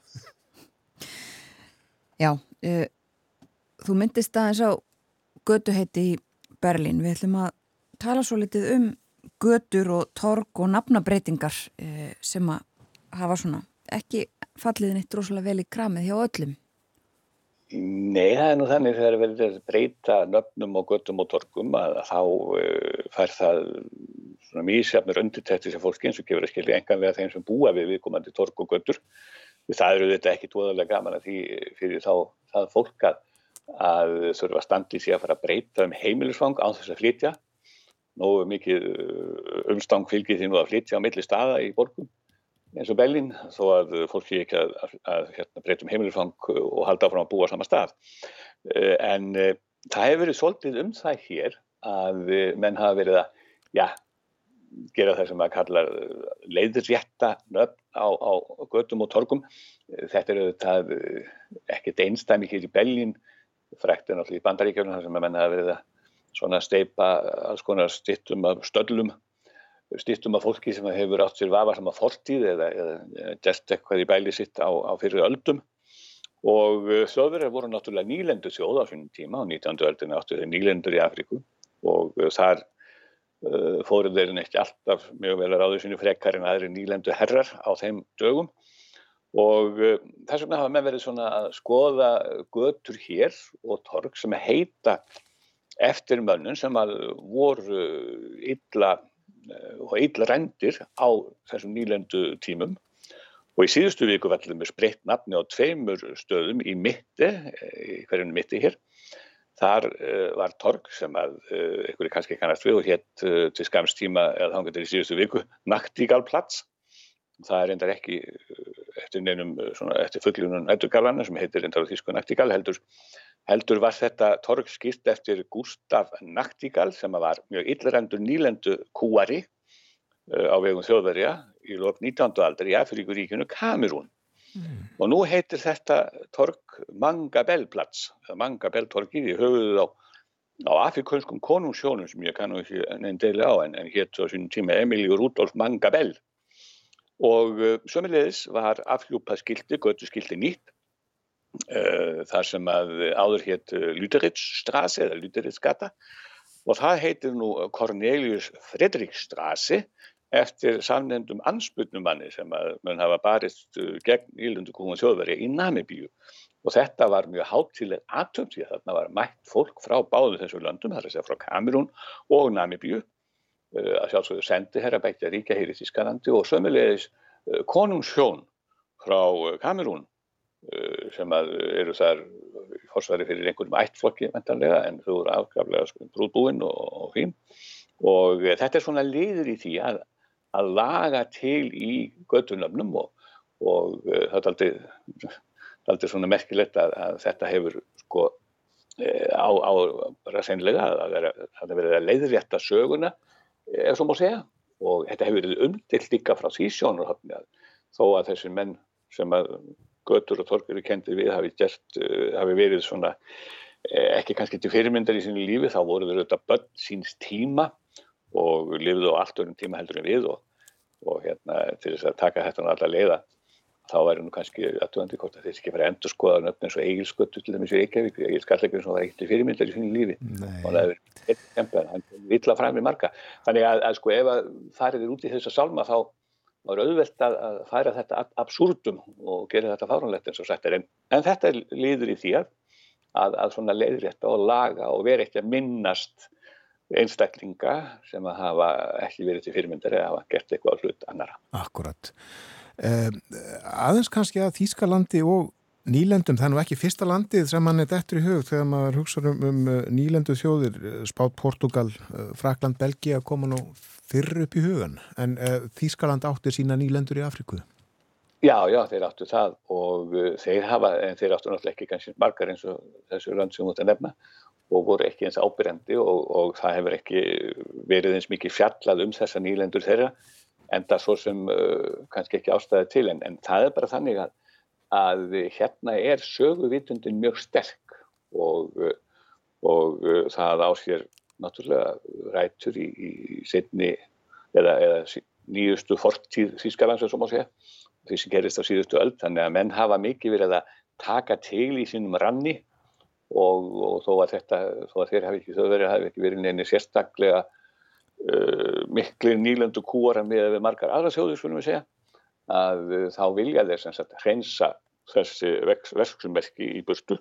Já, uh, þú myndist aðeins á götuheiti í Berlín. Við ætlum að tala svo litið um götur og torg og nafnabreitingar uh, sem að hafa svona ekki fallið neitt rosalega vel í kramið hjá öllum. Nei, það er nú þannig þegar við verðum að breyta nöfnum og göttum og torgum að þá uh, fær það svona mísjafnir undirtættis af fólki eins og gefur að skilja enganlega þeim sem búa við viðkomandi torg og göttur. Það eru þetta ekki tóðarlega gaman að því fyrir þá það fólk að, að þurfa standið sér að fara að breyta um heimilisfang á þess að flytja. Nógu mikið umstang fylgið því nú að flytja á milli staða í borgum eins og Bellin þó að fólk sé ekki að, að, að hérna, breytum heimilifang og halda áfram að búa sama stað. En uh, það hefur verið svolítið um það hér að uh, menn hafa verið að já, gera það sem að kalla leiðrétta nöfn á, á göttum og torgum. Þetta eru það ekkert einstæmi hér í Bellin, frækt er náttúrulega í bandaríkjörnum þar sem að menn hafa verið að svona steipa alls konar stittum af stöllum stýttum af fólki sem hefur átt sér vafa sem að fortíð eða, eða gert eitthvað í bæli sitt á, á fyrir öldum og þjóðverðar voru náttúrulega nýlendur þjóð á svonum tíma á 19. öldinu áttu þeir nýlendur í Afríku og þar uh, fóru þeir ekki alltaf mjög vel að ráðu sinu frekar en aðri nýlendu herrar á þeim dögum og uh, þess vegna hafa með verið svona að skoða götur hér og torg sem heita eftir mönnum sem voru illa og illa rendir á þessum nýlendu tímum og í síðustu viku vallum við spreitt nafni á tveimur stöðum í mitti, í hverjum mitti hér. Þar uh, var torg sem að uh, einhverju kannski kannast við og hétt uh, til skamstíma eða þangatir í síðustu viku Naktígalplats. Það er reyndar ekki eftir neinum eftir fugglunum nætturgalana sem heitir reyndar á þísku Naktígal heldur heldur var þetta torg skýrt eftir Gustaf Naktígal sem var mjög illrendur nýlendu kúari á vegum þjóðverja í lók 19. aldar í Afríkuríkinu Kamerún. Mm. Og nú heitir þetta torg Mangabellplats, Mangabelltorgið í höfuðuð á, á afrikanskum konungsjónum sem ég kannu ekki nefn deili á en, en hétt á sínum tíma Emilio Rudolf Mangabell. Og uh, sömulegis var afhjúpað skildi, göttu skildi nýtt Uh, þar sem að áður hétt Lüteritzstraße eða Lüteritzgata og það heitir nú Cornelius Fredriksstraße eftir samnefndum ansbyrnumanni sem að mun hafa barist gegn ílundu kúum þjóðverja í Namibíu. Og þetta var mjög hátileg aðtönd því að þarna var mætt fólk frá báðu þessu löndum, það er að segja frá Kamerún og Namibíu. Uh, að sjálfsögðu sendi herra bætti að ríkja hér í Þískalandi og sömulegis uh, konungshjón frá Kamerún sem eru þar fórsværi fyrir einhverjum ættflokki mentanlega en þú eru afgaflega sko, brúðbúinn og, og fín. Og þetta er svona liður í því að, að laga til í göttunöfnum og, og það er aldrei, aldrei svona merkilegt að, að þetta hefur sko á, á ræðseinlega að það verið að leiðrétta söguna ef svo má segja. Og þetta hefur verið umdilt líka frá því sjónurhafni að þó að þessi menn sem að götur og torkur eru kendið við hafi, gert, uh, hafi verið svona eh, ekki kannski til fyrirmyndar í sínu lífi þá voru þeir auðvitað börn síns tíma og lifðu á allt öðrum tíma heldur en við og, og hérna til þess að taka þetta á alla leiða þá væri nú kannski aðtöðandi hvort að þeir ekki fara að endur skoða nöfn eins og eigilsköttu til dæmis í Reykjavík, eigilskallegur sem var ekkert til fyrirmyndar í sínu lífi Nei. og það hefur eitt kempa en hann vill að fræmi marga þannig að, að sko ef að farið er út í þessa salma þá Það er auðvelt að, að færa þetta absúrdum og gera þetta fáránlegt eins og sagt er. En, en þetta líður í því að, að, að svona leiðrétta og laga og vera ekki að minnast einstaklinga sem að hafa ekki verið til fyrirmyndar eða hafa gert eitthvað hlut annara. Akkurat. Eh, aðeins kannski að Þýskalandi og nýlendum, það er nú ekki fyrsta landið sem mann er dettur í hug þegar maður hugsa um, um nýlendu þjóðir, Spát, Portugal, Frakland, Belgia koma nú fyrr upp í hugan en uh, Þískaland átti sína nýlendur í Afriku Já, já, þeir áttu það og þeir hafa, en þeir áttu náttúrulega ekki kannski margar eins og þessu land sem þú ætti að nefna og voru ekki eins ábyrjandi og, og það hefur ekki verið eins mikið fjallað um þessa nýlendur þeirra en það svo sem uh, kannski ekki ástæði til en, en það er bara þannig að að hérna er söguvitundin mjög sterk og, og það á sér náttúrulega rætur í, í setni eða, eða nýjustu fortíð Þýskalands og má segja, því sem gerist á síðustu öll, þannig að menn hafa mikið verið að taka til í sínum ranni og, og þó að þetta, þó að þeir hafi ekki, þau verið hafi ekki verið neini sérstaklega uh, miklir nýlöndu kúara með margar aðra sjóður, skulum við segja, að uh, þá vilja þeir sem sagt hreinsa þessi verksummerki í burtu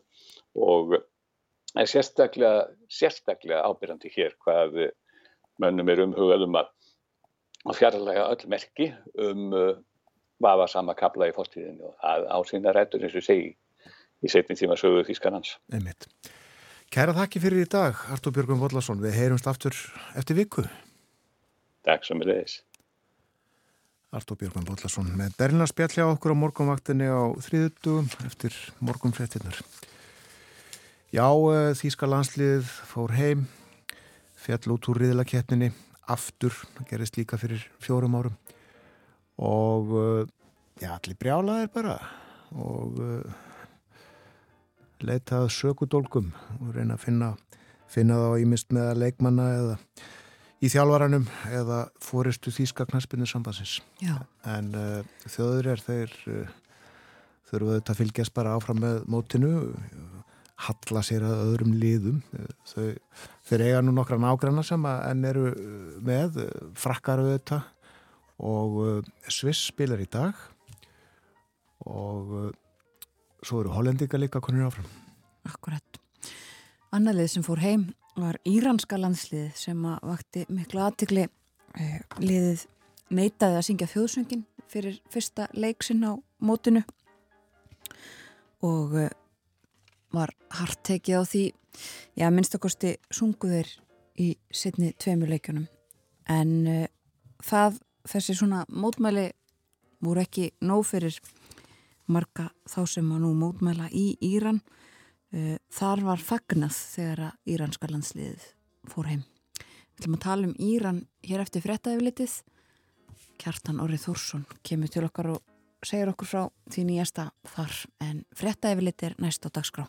og er sérstaklega, sérstaklega ábyrjandi hér hvað mönnum er umhugað um að að fjarlæga öll merki um uh, vafa sama kapla í fórstíðinu það á sína rættur eins og segi í setni tíma sögu Þýskanans. Einmitt. Kæra þakki fyrir í dag, Artur Björgum Vollarsson. Við heyrumst aftur eftir viku. Takk sem er leiðis. Artur Björgum Vollarsson með Berlina spjall hjá okkur á morgunvaktinni á þriðutugum eftir morgunfréttinnar. Já, eh, þýska landslið fór heim, fjall út úr riðlakeppninni, aftur, það gerist líka fyrir fjórum árum og eh, já, allir brjálaðir bara og uh, leitað sökudólgum og reyna að finna, finna þá ímist með leikmanna eða í þjálfaranum eða fóristu þýska knaspinu sambansins en uh, þjóður er þeir uh, þurfa þetta að fylgjast bara áfram með mótinu halla sér að öðrum liðum. Þau, þeir eiga nú nokkra nágranna sem enn eru með uh, frakkar auðvitað og uh, Sviss spilar í dag og svo eru hollendinga líka konur áfram. Akkurat. Annarlið sem fór heim var íranska landslið sem að vakti miklu aðtikli liðið neitaði að syngja þjóðsöngin fyrir fyrsta leiksinn á mótinu og eh, var hart tekið á því. Já, minnstakosti sungu þeir í setni tveimur leikjunum. En uh, það, þessi svona mótmæli voru ekki nóg fyrir marga þá sem að nú mótmæla í Íran. Uh, þar var fagnað þegar að íranska landsliðið fór heim. Við ætlum að tala um Íran hér eftir fréttaeflitið Kjartan Orrið Þórsson kemur til okkar og segir okkur frá því nýjasta þar en fréttaeflitið er næst á dagskrá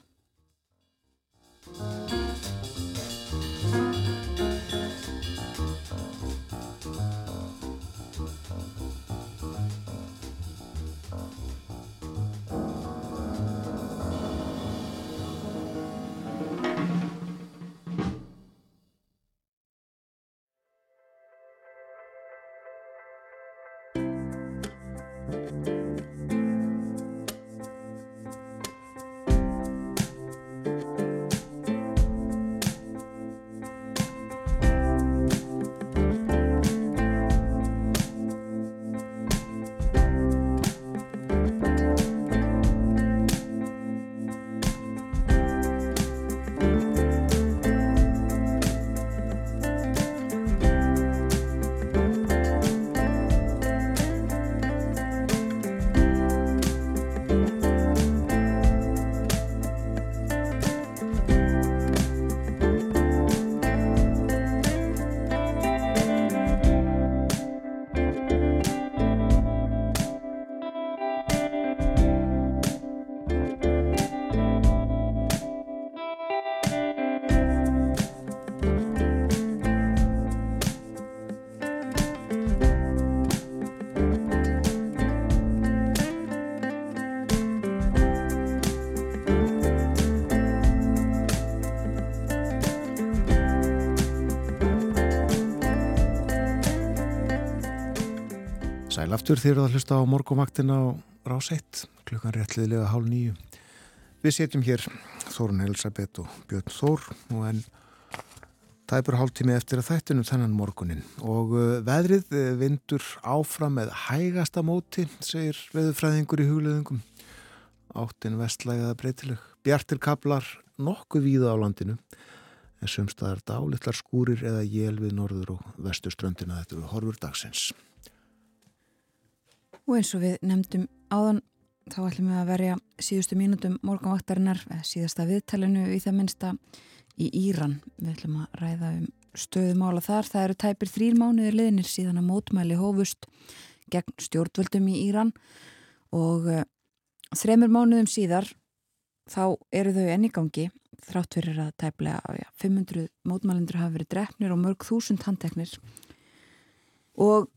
aftur þér að hlusta á morgumaktina á rás 1 klukkan réttliðlega hálf nýju Við setjum hér Þórun Elisabeth og Björn Þór og en tæpur hálftími eftir að þættinu þennan morgunin og uh, veðrið uh, vindur áfram með hægasta móti segir veðurfræðingur í hugleðingum áttin vestlægaða breytileg. Bjartir kaplar nokkuð víða á landinu en sumstaðar dálitlar skúrir eða jél við norður og vesturströndina. Þetta við horfur dagsins Og eins og við nefndum áðan þá ætlum við að verja síðustu mínútum morgunvaktarinnar, síðasta viðtalinu í það minnsta í Íran. Við ætlum að ræða um stöðumála þar. Það eru tæpir þrýr mánuðir liðnir síðan að mótmæli hófust gegn stjórnvöldum í Íran og uh, þremur mánuðum síðar þá eru þau enn í gangi þrátt fyrir að tæplega já, 500 mótmælendur hafa verið drefnir og mörg þúsund handteknir og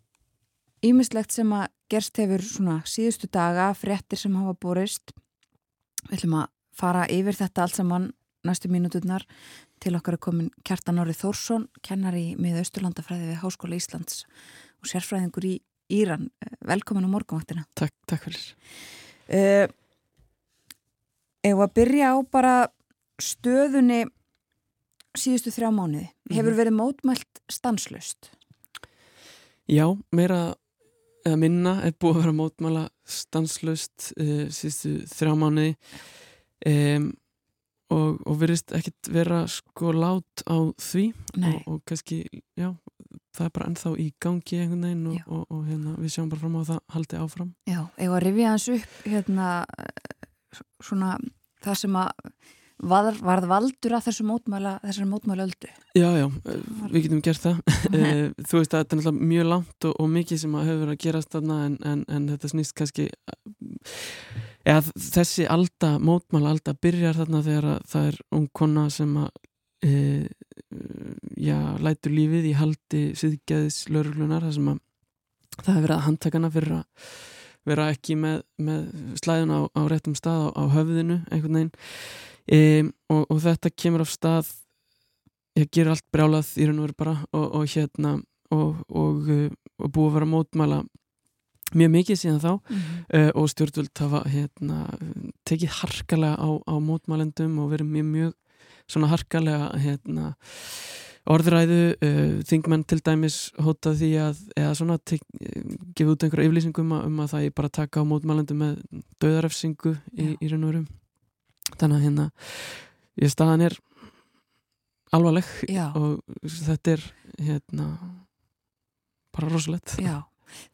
ímislegt sem að gerst hefur svona síðustu daga fréttir sem hafa borist. Við ætlum að fara yfir þetta allt saman næstu mínúturnar. Til okkar er komin Kjartan Ári Þórsson kennar í miða Östurlandafræði við Háskóla Íslands og sérfræðingur í Íran. Velkomin á morgunvaktina. Takk, takk fyrir. uh, Ef að byrja á bara stöðunni síðustu þrjá mánuði. Hefur verið mótmælt stanslust Já, meira eða minna er búið að vera mótmála stanslaust uh, síðustu þrjá mánuði. Um, og, og verðist ekkit vera sko lát á því og, og kannski, já, það er bara ennþá í gangi einhvern veginn og, og, og hérna, við sjáum bara fram á að það haldi áfram. Já, ef að rifja hans upp hérna eh, svona það sem að var, varð valdur að þessu mótmæla þessari mótmæla öldu Já, já, eh, við getum gert það. Eh, Þú veist að þetta er náttúrulega mjög langt og, og mikið sem að hefur verið að gerast þarna en, en, en þetta snýst kannski eða þessi alda, mótmála alda byrjar þarna þegar að það er ung kona sem að e, já, lætur lífið í haldi síðgæðis lauruglunar þar sem að það hefur verið að handtakana fyrir að vera ekki með, með slæðun á, á réttum stað á, á höfðinu einhvern veginn e, og, og þetta kemur af stað ég ger allt brjálað í raun og veru bara og, og hérna og, og, og búið að vera mótmæla mjög mikið síðan þá. Uh, og stjórnvöld hafa hérna, tekið harkalega á, á mótmælendum og verið mjög mjög svona harkalega hérna, orðræðu. Uh, þingmenn til dæmis hótað því að eða svona gefa út einhverja yflýsingum um að það er bara að taka á mótmælendum með döðarefsingu í, í raun og veru þannig að hérna ég staðan er alvarleg Já. og þetta er hérna bara rosalegt Já,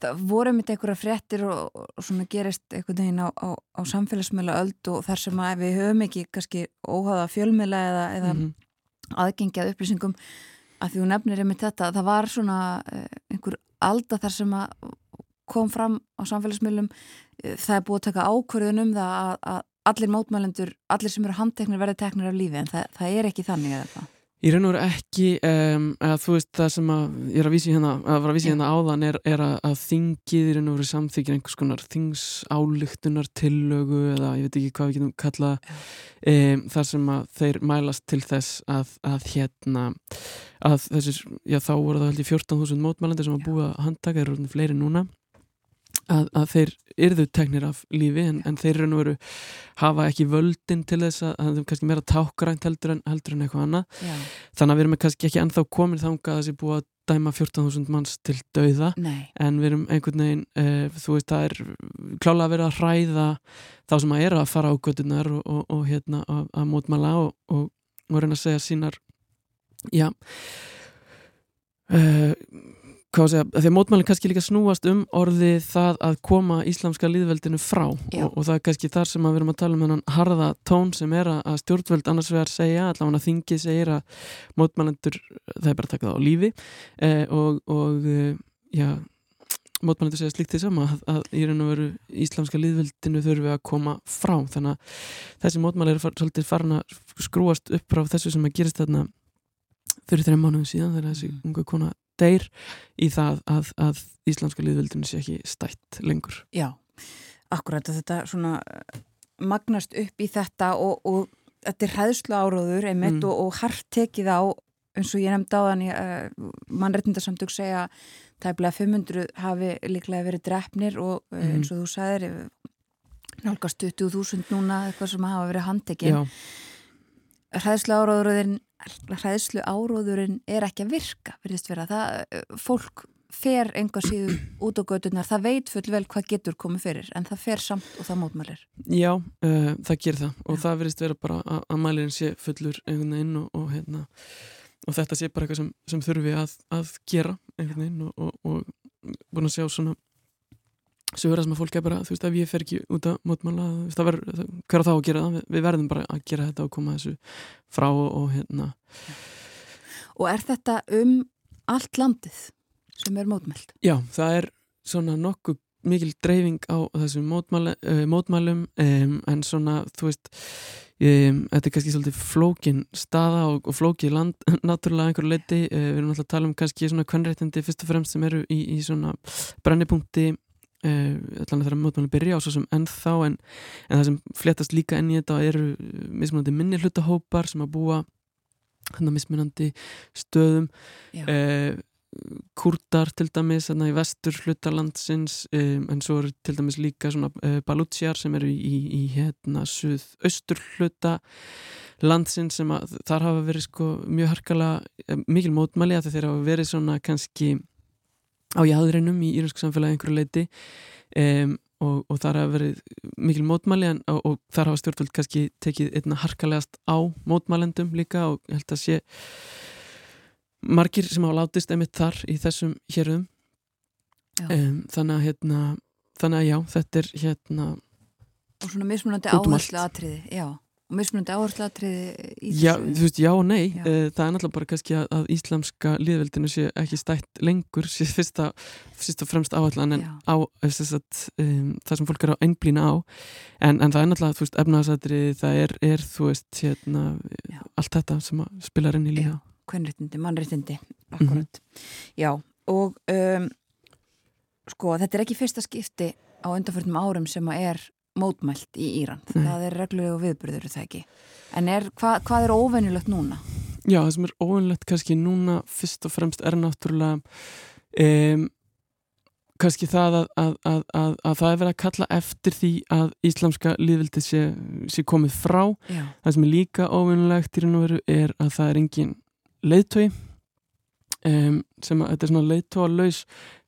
það voru mitt einhverja fréttir og, og svona gerist einhvern veginn á, á, á samfélagsmiðla öld og þar sem að við höfum ekki kannski óháða fjölmiðla eða, eða Mhm. aðgengi að upplýsingum að því þú nefnir einmitt þetta, það var svona eh, einhver alda þar sem að kom fram á samfélagsmiðlum eh, það er búið að taka ákvörðun um það að, að allir mótmælendur, allir sem eru handteknir verði teknir af lífi en það, það er ekki þannig eða það. Í raun og veru ekki um, að þú veist það sem að ég er að vísi hérna að var að vísi hérna áðan er, er að, að þingið í raun og veru samþykir einhvers konar þingsályktunar tillögu eða ég veit ekki hvað við getum kallað um, þar sem að þeir mælast til þess að, að hérna að þessir, já þá voru það held ég 14.000 mótmælendur sem að búa handtaka þeir eru fleiri núna að, að þeir yrðu teknir af lífi en, en þeir raun og veru hafa ekki völdin til þess að það er kannski meira tákgrænt heldur en, heldur en eitthvað annað. Já, þannig að við erum kannski ekki ennþá komin þangað að þessi búið að dæma 14.000 manns til dauða. Nei, en við erum einhvern veginn uh, þú veist það er klálega verið að hræða þá sem að er að fara á göttunar og, og, og hérna að, að mótmæla og, og, og reyna að segja sínar já uh, að mótmælinn kannski líka snúast um orðið það að koma íslamska líðveldinu frá. Og, og það er kannski þar sem við erum að tala um hennan harða tón sem er að, stjórnvöld annars vegar segja, allavega þingið segir að mótmælendur, það er bara að taka það á lífi. Eh, og, og eh, já, mótmælendur segja slíkt því sama að, að í raun og veru íslamska líðveldinu þurfi að koma frá. Þannig að þessi mótmæli er far, svolítið farin að skrúast upp frá þessu sem að gerist þarna fyrir þreim mánuðum síðan þegar þessi unga kona deyr í það að, að íslamska líðveldinu sé ekki stætt lengur. Já, akkurat að þetta svona eh, magnast upp í þetta og, og þetta er hræðslu áróður einmitt Mm. og, og hart tekið á eins og ég nefndi á þannig uh, mannréttindarsamtök segja tæplega 500 hafi líklega verið drefnir og uh, eins og þú sagðir eh, nálgast 20.000 núna eitthvað sem hafa verið handtekinn Já, hræðslu áróðurinn hræðslu áróðurinn er ekki að virka verðist vera, það, eh, fólk fer enga síðu út á gödunar það veit full vel hvað getur komið fyrir en það fer samt og það mótmælir. Já uh, það gerir það. Og Já. það verðist vera bara að, að mælirinn sé fullur einhvern veginn og, og, hérna, og þetta sé bara eitthvað sem, sem þurfi að, að gera einhvern veginn og, og, og búin að sjá svona sögur að sem að fólk er bara, þú veist, ef ég fer ekki út að mótmála, þú veist, það verður, hver á þá að gera það, við, verðum bara að gera þetta og koma þessu frá og, hérna. Og er þetta um allt landið sem er mótmælt? Já, það er svona nokkuð mikil dreifing á þessum mótmæli, uh, mótmælum um, en svona, þú veist um, þetta er kannski svolítið flókin staða og, og flókið land náttúrulega einhverju leiti, uh, við erum alltaf að tala um kannski svona kvennréttindi fyrst og fremst sem eru í, í svona brennipunkti allan þegar mótmæli byrja og svo sem ennþá en, en það sem fléttast líka enn í þetta eru mismunandi minni hlutahópar sem að búa hann að mismunandi stöðum Já. uh, kurdar til dæmis þarna í vestur hlutalandsins um, en svo eru til dæmis líka svona uh, balútsjar sem eru í, í, í hérna suð-austur hluta landsins sem að þar hafa verið sko mjög harkala mikil mótmæli að þeir hafa verið svona kannski á jæðurinnum í íransku samfélagi einhverju leiti um, og, og þar hafa verið mikil mótmæli en, og, og þar hafa stjórnvöld kannski tekið einna harkalegast á mótmælendum líka og ég held að sé margir sem hafa látist einmitt þar í þessum hérðum um, þannig að hérna þannig að já, þetta er hérna og svona mismunandi áherslu atriði já, og mismunandi áherslu atriði í Já, þessu þú veist, já og nei Já. Eh, það er náttúrulega bara kannski að, að íslamska líðveldinu sé ekki stætt lengur sé fyrst, að, fyrst og fremst áallan en Já. á að, um, það sem fólk er að einblýna á en, en það er náttúrulega, þú veist, efnaðsatri það er, er, þú veist, hérna Já. allt þetta sem að spilar inn í líka Já, kvenréttindi, mannréttindi Mhm. akkurat, já og um, sko þetta er ekki fyrsta skipti á undanförnum árum sem að er mótmælt í Íran. Nei. það er reglulegu viðburður er það ekki? En er, hva, hvað er óvenjulegt núna? Já, það sem er óvunlegt kannski núna fyrst og fremst er náttúrulega um, kannski það að, að, að, að, að það er verið að kalla eftir því að íslamska líðvildi sé, sé komið frá. Já, það sem er líka óvinnulegt í raun og veru er að það er engin leiðtói um, sem að þetta er svona leiðtóa laus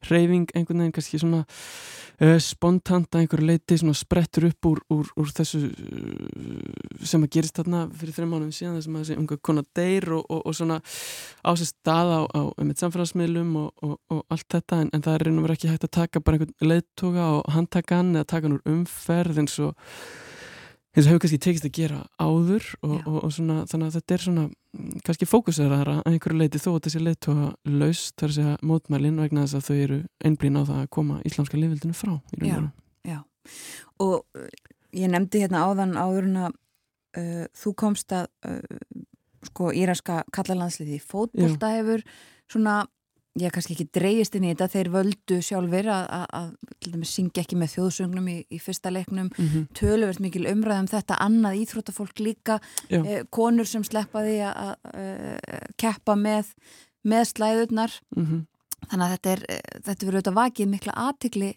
reyfing einhvern veginn kannski svona uh, spontant að einhverju leiti svona sprettur upp úr, úr, úr þessu uh, sem að gerist þarna fyrir þreim mánum síðan þessum að þessi unga kona deyr og, og, og svona á sér stað á, á samfélagsmiðlum og, og, og allt þetta en, en það er reynum verið ekki hægt að taka bara einhvern leiðtóga og handtaka hann eða taka hann úr umferð eins og eins og hefur kannski tekist að gera áður og, og, og svona, þannig að þetta er svona kannski fókuseraðara að einhverju leiti þó að þessi leiðtóga laus þar að segja mótmælin vegna þess að þau eru einblín á það að koma íslamska liðvildinu frá Já. veru. og uh, ég nefndi hérna áðan áður en að uh, þú komst að uh, sko íranska kallalandsliði fótbolta hefur svona ég hef kannski ekki dreigist inn í þetta. Þeir völdu sjálfur að, syngja ekki með þjóðsögnum í, í fyrsta leiknum. Mm -hmm. töluvert mikil umræðum þetta annað íþróttafólk líka eh, konur sem sleppaði að eh, keppa með með slæðurnar. Mhm. þannig að þetta er eh, þetta verður auðvitað vakið mikla aðtikli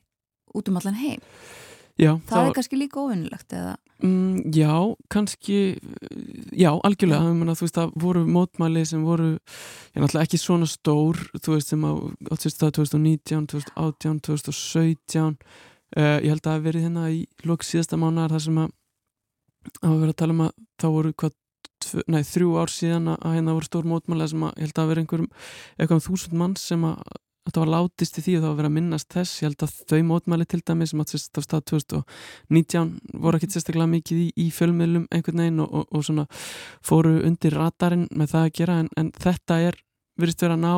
út um allan heim Já, það er kannski líka óvinnilegt eða? Mm, já, kannski já, algjörlega, ég meina þú veist það voru mótmæli sem voru ég náttúrulega ekki svona stór þú veist sem á átt sér stað 2019, 2018, 2017 uh, ég held að það hafi verið hérna í lók síðasta mánar þar sem að að vera að tala um að þá voru hvað, nei, þrjú ár síðan að hérna voru stór mótmæli sem að ég held að hafi verið einhverjum eitthvað um þúsund mann sem að þetta var látist í því og það var verið að minnast þess ég held að þau mótmæli til dæmi sem átt sér stað 2019 voru ekkit sérstaklega mikið í, í fjölmiðlum einhvern veginn og, og, og svona fóru undir radarinn með það að gera en, en þetta er, virðist vera að ná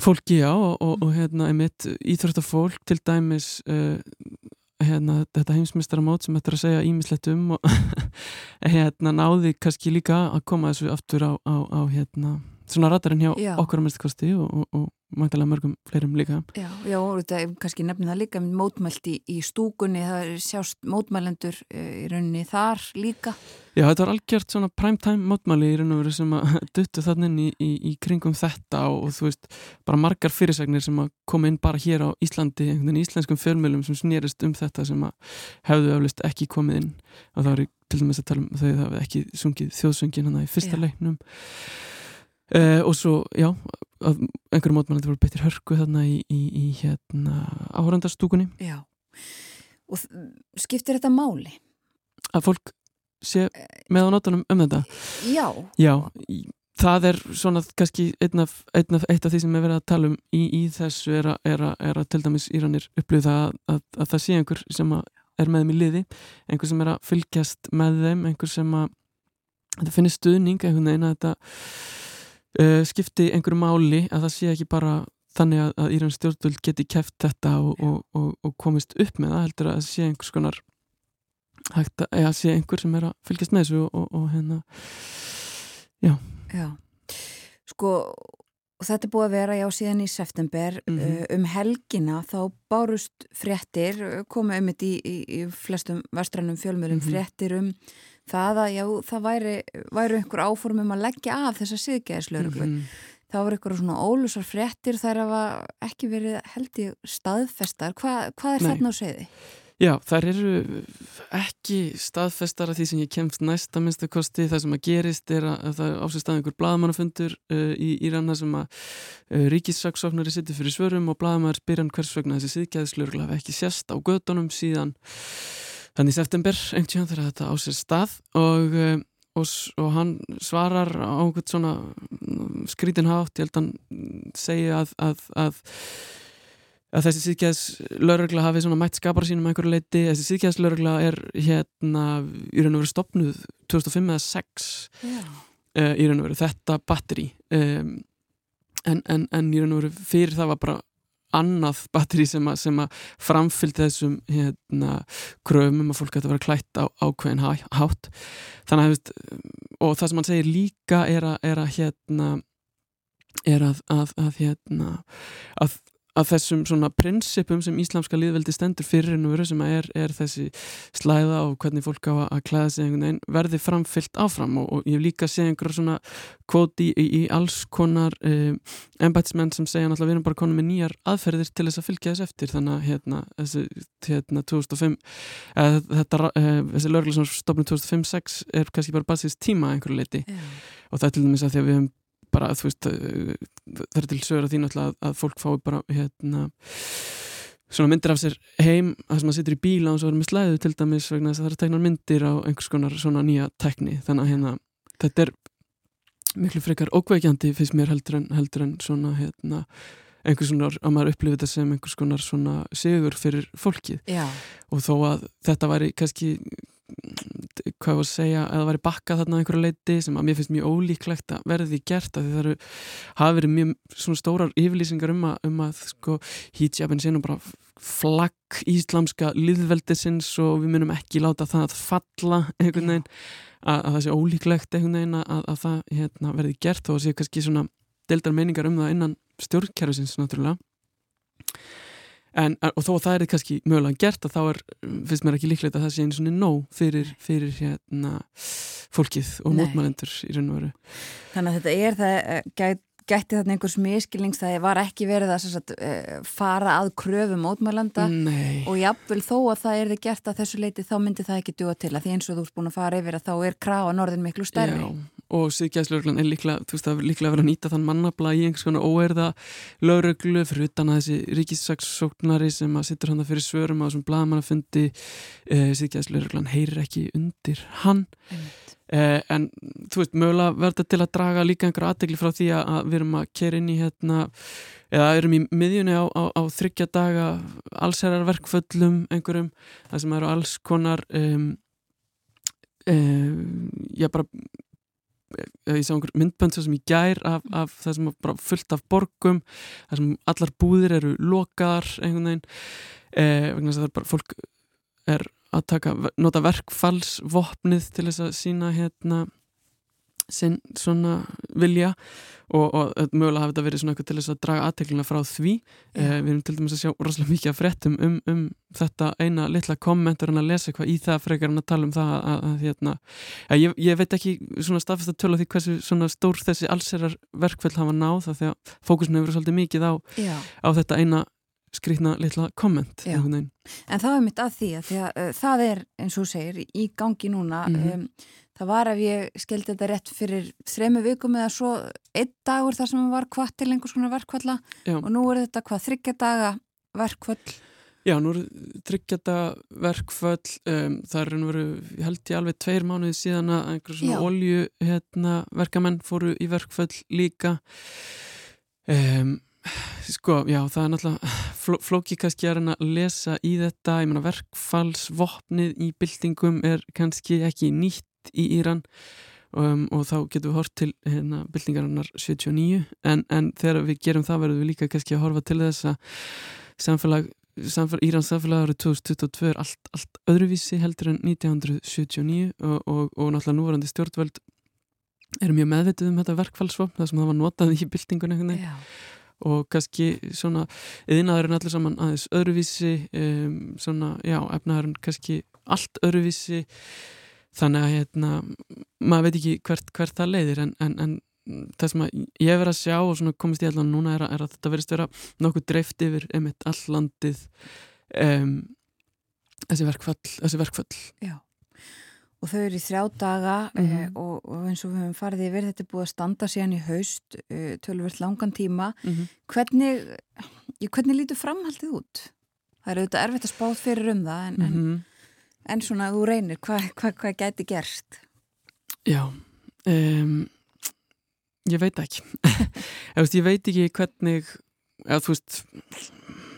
fólki á og, og, og hérna einmitt íþróttafólk til dæmis uh, hérna þetta heimsmyndstaramót sem þetta er að segja ímislegt um og hérna náði kannski líka að koma þessu aftur á, á, á hérna svona radarinn hjá Já. okkur að mestkosti og, og, og mæntalega mörgum fleirum líka. Já, já, og þetta er kannski nefnir það líka mótmælt í, í stúkunni, það er sjást mótmælendur eh, í rauninni þar líka. Já, þetta var algjört svona primetime mótmæli í raun og veru sem að duttu þannig í, í, í kringum þetta og, og þú veist, bara margar fyrirsagnir sem að koma inn bara hér á Íslandi, einhvern veginn íslenskum fjölmjölum sem snýrist um þetta sem að hefðu eflust ekki komið inn. Og það var til dæmis að tala um þau það hefði ekki sungið þjóðsöngin hann í fyrsta leiknum uh, og svo, já, einhverjum mótmælandi voru betur hörku þarna í, í, í hérna áhörandastúkunni Já. Og skiptir þetta máli? að fólk sé með á nótunum um þetta Já, Já, það er svona kannski einn af, einn af, eitt af því sem er verið að tala um í, í þessu er að, er er til dæmis Íranir upplýða að, að, að það sé einhver sem er með þeim í liði, einhver sem er að fylgjast með þeim, einhver sem að þetta finnir stuðning einhvern veginn að þetta uh, skipti einhverju máli að það sé ekki bara þannig að, að Írans stjórnvöld geti keft þetta og, og, og, og komist upp með það heldur að það sé einhvers konar hægt að, eða sé einhver sem er að fylgjast með þessu og, og hérna Já, sko og þetta er búið að vera já síðan í september Mhm. uh, um helgina þá bárust fréttir uh, komu um þetta í, í, í flestum vestrannum fjölmjölum Mhm. fréttir um það að já það væri, væri einhver áform um að leggja af þessa siðgæðislauruglu Mhm. það voru einhverjum svona ólusar fréttir þær hafa ekki verið held ég staðfestar, Hva, hvað er Nei. þarna á segði? Já, þær eru ekki staðfestar af því sem ég kemst næsta minnstu kosti. Það sem að gerist er að, að það ásist stað einhver blaðamannafundur uh, í Íranna sem að uh, ríkissaksóknari sittir fyrir svörum og blaðamæður spyr hann hvers vegna þessi síðgæðislurgla hafi ekki sérst á gödunum síðan þannig í september einhvern þegar þetta á sér stað og, uh, og, og hann svarar á einhvern svona mm, skrítin hátt, ég held að hann segi að, að, að að þessi síðgæðs laurugla hafi svona mætt skapara sínum einhverju leiti þessi síðgæðs laurugla er hérna í raun og veru stopnuð 2005 eða 6 Já, uh, í raun og veru þetta batteri um, en, en, en í raun og veru fyrir það var bara annað batteri sem að, að framfylgdi þessum hérna, kröfum að fólk ætti að vera klætt á ákveðin há- hátt. Þannig að veist, og það sem hann segir líka er að, er að hérna er að, að hérna að, þessum svona prinsipum sem íslamska liðveldi stendur fyrir en veru sem er, er þessi slæða og hvernig fólk á að, klæða sig einhvern veginn verði framfyllt áfram. Og, og ég hef líka séð einhverja svona kvóti í, í alls konar um, embætismenn sem segja náttúrulega við erum bara konum með nýjar aðferðir til þess að fylgja þess eftir. Þannig að hérna, þessi, hérna 2005 eða þetta, uh, þessi lögregla sem stofnum 2005-06 er kannski bara basist tíma einhverju leiti já, og það er til dæmis að því að við höfum bara, þú veist, uh, það er til sögur að því náttúrulega að, að fólk fái bara hérna svona myndir af sér heim að sem að situr í bíla og svo er með slæðu til dæmis vegna þess að það er teknar myndir á einhvers konar svona nýja tekni þannig að hérna, þetta er miklu frekar ókveikjandi finnst mér heldur en, heldur en svona hérna einhvers konar, að maður upplifið þetta sem einhvers konar svona sigur fyrir fólkið. Já, og þó að þetta væri kannski hvað var að segja, að það væri bakkað þarna einhverju leiti sem að mér finnst mjög ólíklegt að verði gert að það hafa verið mjög svona stórar yfirlýsingar um að, um að sko hijabin sé nú bara flagg íslamska liðveldisins og við munum ekki láta það að falla einhvern veginn. Að, að það sé ólíklegt einhvern veginn að, að það hérna, verði gert og sé kannski svona deildar meiningar um það innan stjórnkerfisins náttúrulega En, og þó að það er kannski mögulega gert að þá er, finnst mér ekki líklegt að það sé einu svona nóg fyrir, fyrir hérna fólkið og mótmælendur í raun og veru. þannig að þetta er það uh, gæt, gætti þarna einhvers miskilnings það var ekki verið að sagt, uh, fara að kröfu mótmælanda Nei, og jafnvel þó að það er þið gert að þessu leiti þá myndi það ekki duga til að því eins og þú ert búin að fara yfir að þá er krafa norðin miklu stærri. Já, og síðgæðslögreglan er líklega, þú veist, það er líklega verið að nýta þann mannabla í einhvers konar óerða lögreglu fyrir utan að þessi ríkissaksóknari sem að sittur hann fyrir svörum á þessum blaðmannafundi eh, síðgæðslögreglan heyrir ekki undir hann. Eh, en þú veist, mögulega verður til að draga líka einhverja aðtegli frá því að, við erum að kera inn í hérna eða erum í miðjunni á, á, á þryggja daga allsherrar verkföllum einhverjum, það sem eru alls konar um, um, já bara ég sá einhver myndbönd sem í gær af, af það sem er fullt af borgum það sem allar búðir eru lokaðar einhvern veginn eh, vegna þess að það er bara fólk er að taka, nota verkfallsvopnið til þess að sína hérna sinn svona vilja og, og mögulega hafi þetta verið svona eitthvað til þess að draga aðteklina frá því. Eh, við erum til dæmis að sjá rosalega mikið að fréttum um, um þetta eina litla kommentur en að lesa eitthvað í það frekar en að tala um það að, að, að hérna, að ég, ég veit ekki svona staðfest að tölu því hversu svona stór þessi allserar verkfell hafa náð það því að fókusin hefur svolítið mikið á, Já, á þetta eina skrýtna litla komment en það er mitt að því að, því að uh, það er eins og segir í gangi núna Mhm. um, það var ef ég skildi þetta rétt fyrir þremu vikum eða svo einn dagur þar sem var kvart til einhvers konar verkfalla Já. og nú er þetta hvað þryggja daga verkfall Já, nú eru tryggjata verkföll, um, það er raun og veru, ég held ég alveg tveir mánuði síðan að einhverjum svona olju hérna, verkamenn fóru í verkföll líka. Um, sko, já, það er náttúrulega fló, flóki kannski að reyna að lesa í þetta, ég meina verkfallsvopnið í byltingum er kannski ekki nýtt í Íran. Um, og þá getum við hort til hérna, byltingarinnar 79 en, en þegar við gerum það verðum við líka kannski að horfa til þess að samfélag, samfélag Írans samfélag árið 2022 er allt, allt öðruvísi heldur en 1979 og, og, og náttúrulega núvarandi stjórnvöld eru mjög meðvitið um þetta verkfallsvopn það sem það var notað í byltingunni Já, og kannski svona yðnaðurinn allir saman aðeins öðruvísi um, svona, já, efnaðurinn kannski allt öðruvísi þannig að hérna, maður veit ekki hvert, hvert það leiðir en, en, en það sem að ég verið að sjá og komist í allan núna er að, er að þetta verðist vera nokkuð dreift yfir einmitt all landið um, þessi verkfall þessi verkfall já. Og þau eru í þrjá daga Mhm. eh, og, og eins og við höfum farið yfir, þetta er búið að standa síðan í haust, eh, tölvöld langan tíma. Mhm. Hvernig, já, hvernig lítur framhaldið út? Það er auðvitað erfitt að spáð fyrir um það en, en, Mhm. en svona þú reynir, hvað hva, hva gæti gerst? Já um, Ég veit ekki Ég veit ekki hvernig eða, þú veist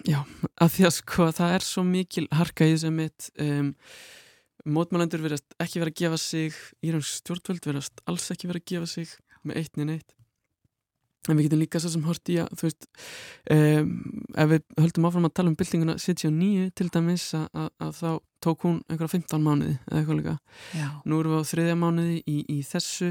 Já, að því að sko það er svo mikil harka í þessum mitt um, mótmælendur verðast ekki vera að gefa sig Írans stjórnvöld verðast alls ekki vera að gefa sig með eitt neina eitt en við getum líka svo sem hort í að þú veist um, ef við höldum áfram að tala um byltinguna 79 til dæmis að, að, að þá tók hún einhverja 15 mánuði eða eitthvað líka. Nú erum við á þriðja mánuði í, í þessu.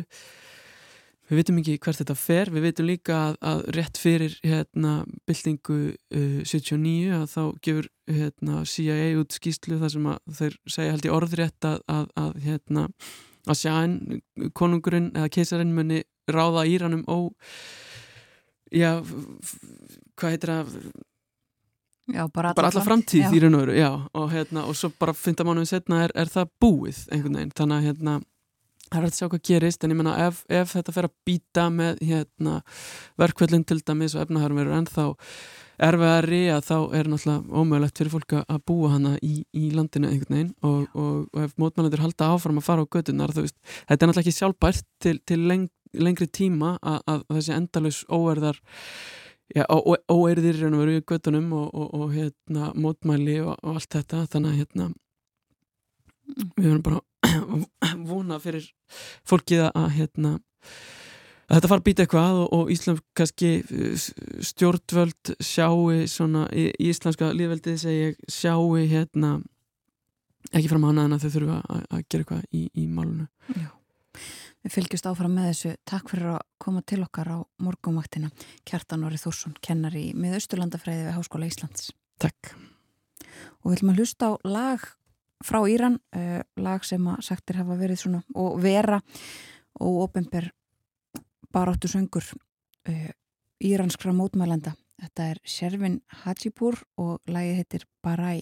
Við vitum ekki hvert þetta fer. Við vitum líka að, að rétt fyrir hérna, byltingu uh, 79 að þá gefur hérna, CIA út skýslu þar sem að þeir segja held í orðrétt að, að, að hérna, að sjáin konungurinn eða keisarinn muni ráða Íranum ó já, hvað heitir það? Já bara, bara alla framtíð í raun og veru, já. Og, hérna, og svo bara fynda mánuðin setna er, er það búið einhvern veginn, þannig að hérna það er að sjá hvað gerist, en ég menna ef, ef þetta fer að býta með hérna verkvöldin til dæmis og efnahærum verður ennþá erfiðari að þá er náttúrulega ómögulegt fyrir fólk að búa hana í, í landinu einhvern veginn. Og, og, og ef mótmælendur halda áfram að fara á gödunar þú veist, þetta er náttúrulega ekki sjálfbært til, til leng, lengri tíma að, að þessi endalaus óerðar já, ó- ó- óeirðir í raun og veru í göttunum og, og, og hérna, mótmæli og, og allt þetta þannig að hérna við verðum bara vona fyrir fólkið að hérna að þetta fara að býta eitthvað og, Ísland kannski stjórnvöld sjáu svona, í, íslenska líðveldið segi sjáu hérna ekki fram á hana en að þau þurfa að, gera eitthvað í, í málunu Já. Við fylgjumst áfram með þessu. Takk fyrir að koma til okkar á morgumvaktina. Kjartan Orri Þórsson, kennar í miðausturlandafræði við Háskóla Íslands. Takk Og við ætlum að hlusta á lag frá Íran, uh, lag sem að sagtir hafa verið svona og vera og ofinber baráttu söngur uh, íranskra mótmælenda. Þetta er Shervin Hajipur og lagið heitir Barai.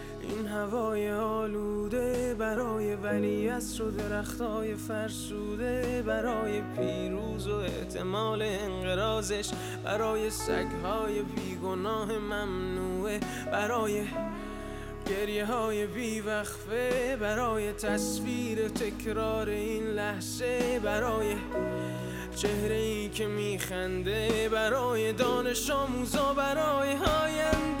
این هوای آلوده برای ولیعصر و درختای فرسوده برای پیروز و احتمال انقرازش برای سگهای بیگناه ممنوعه برای گریه های بیوقفه برای تصویر تکرار این لحظه برای چهره ای که میخنده برای دانش آموزا برای این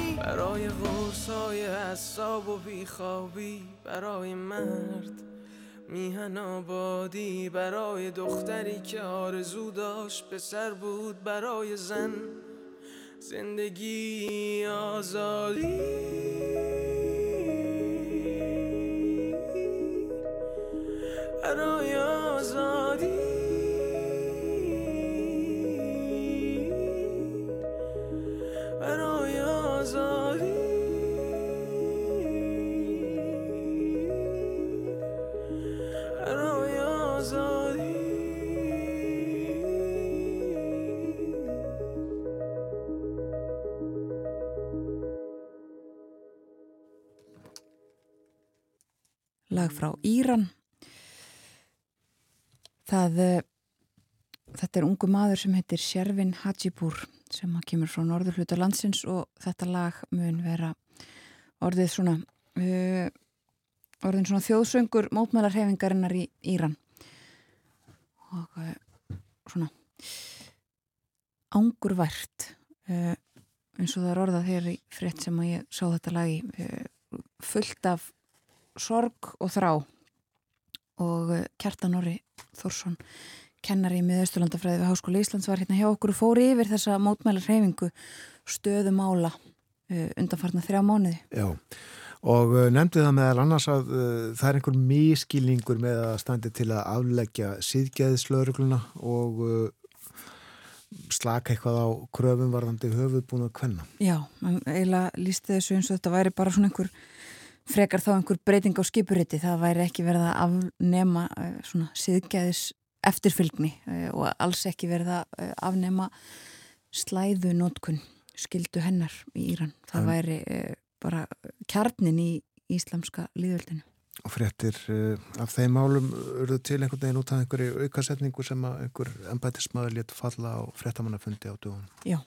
برای غرصای حساب و بیخوابی برای مرد میهن آبادی برای دختری که آرزو داشت پسر بود برای زن زندگی آزادی. برای آزادی. Lag frá Íran. Það eh, þetta er ungu maður sem heitir Sjervin Hajibur sem kemur frá norður hluta landsins og þetta lag mun vera orðið svona uh, orðin svona þjóðsöngur mótmælarhefingarinnar í Íran. Og uh, svona ángurvært uh, eins og það er orðað hér í frétt sem að ég sá þetta lag í fullt af sorg og þrá og uh, Kjartan Orri Þórsson kennari í miðausturlandafræði við Háskóla Íslands var hérna hjá okkur og fór yfir þessa mótmælar reyfingu stöðumála uh, undanfarnar þrjá mánuði. Já, og uh, nefndi það meðal annars að uh, það er einhver mískilningur með að standi til að afleggja síðgæðislaurugluna og uh, slaka eitthvað á kröfum varðandi höfuðbúin að kvenna. Já, eiginlega lísti þessu eins og þetta væri bara svona einhver frekar þá einhver breyting á skipuriti það væri ekki verið að afnema uh, svona síðgæðis eftirfylgni uh, og alls ekki verið að uh, afnema slæðu nótkun skildu hennar í Íran. Það En- væri bara kjarnin í íslamska líðvöldinu. Og fréttir af þeim málum urðu til einhvern veginn út af einhverju aukasetningu sem einhver embætismæður létt falla á fréttamannafundi á dögun. Já.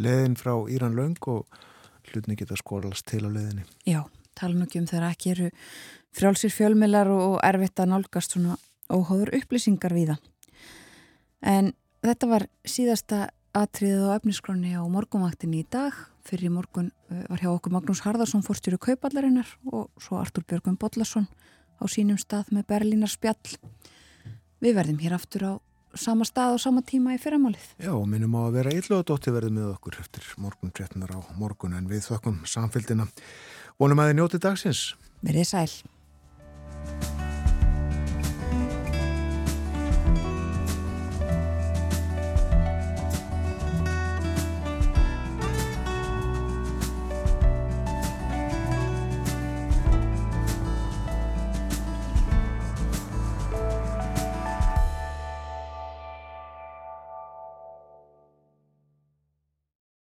Leðin frá Íran löng og hlutni geta skorlast til á leðinni. Já, tala nú ekki um þegar ekki eru frjálsir fjölmilar og erfitt að nálgast svona óháður upplýsingar við það. En þetta var síðasta atriðið á efniskroni á morgunvaktinni í dag. Fyrir morgun var hjá okkur Magnús Harðarsson fórstjóru kaupallarinnar og svo Artur Björgum Bollarsson á sínum stað með Berlínar spjall. Við verðum hér aftur á sama stað og sama tíma í fyrramálið. Já, minnum á að vera og dótti verði með okkur eftir morgun 13. á morgun en við þökkum samfélgina. Vonum að þið njóti dagsins. Verðið sæl.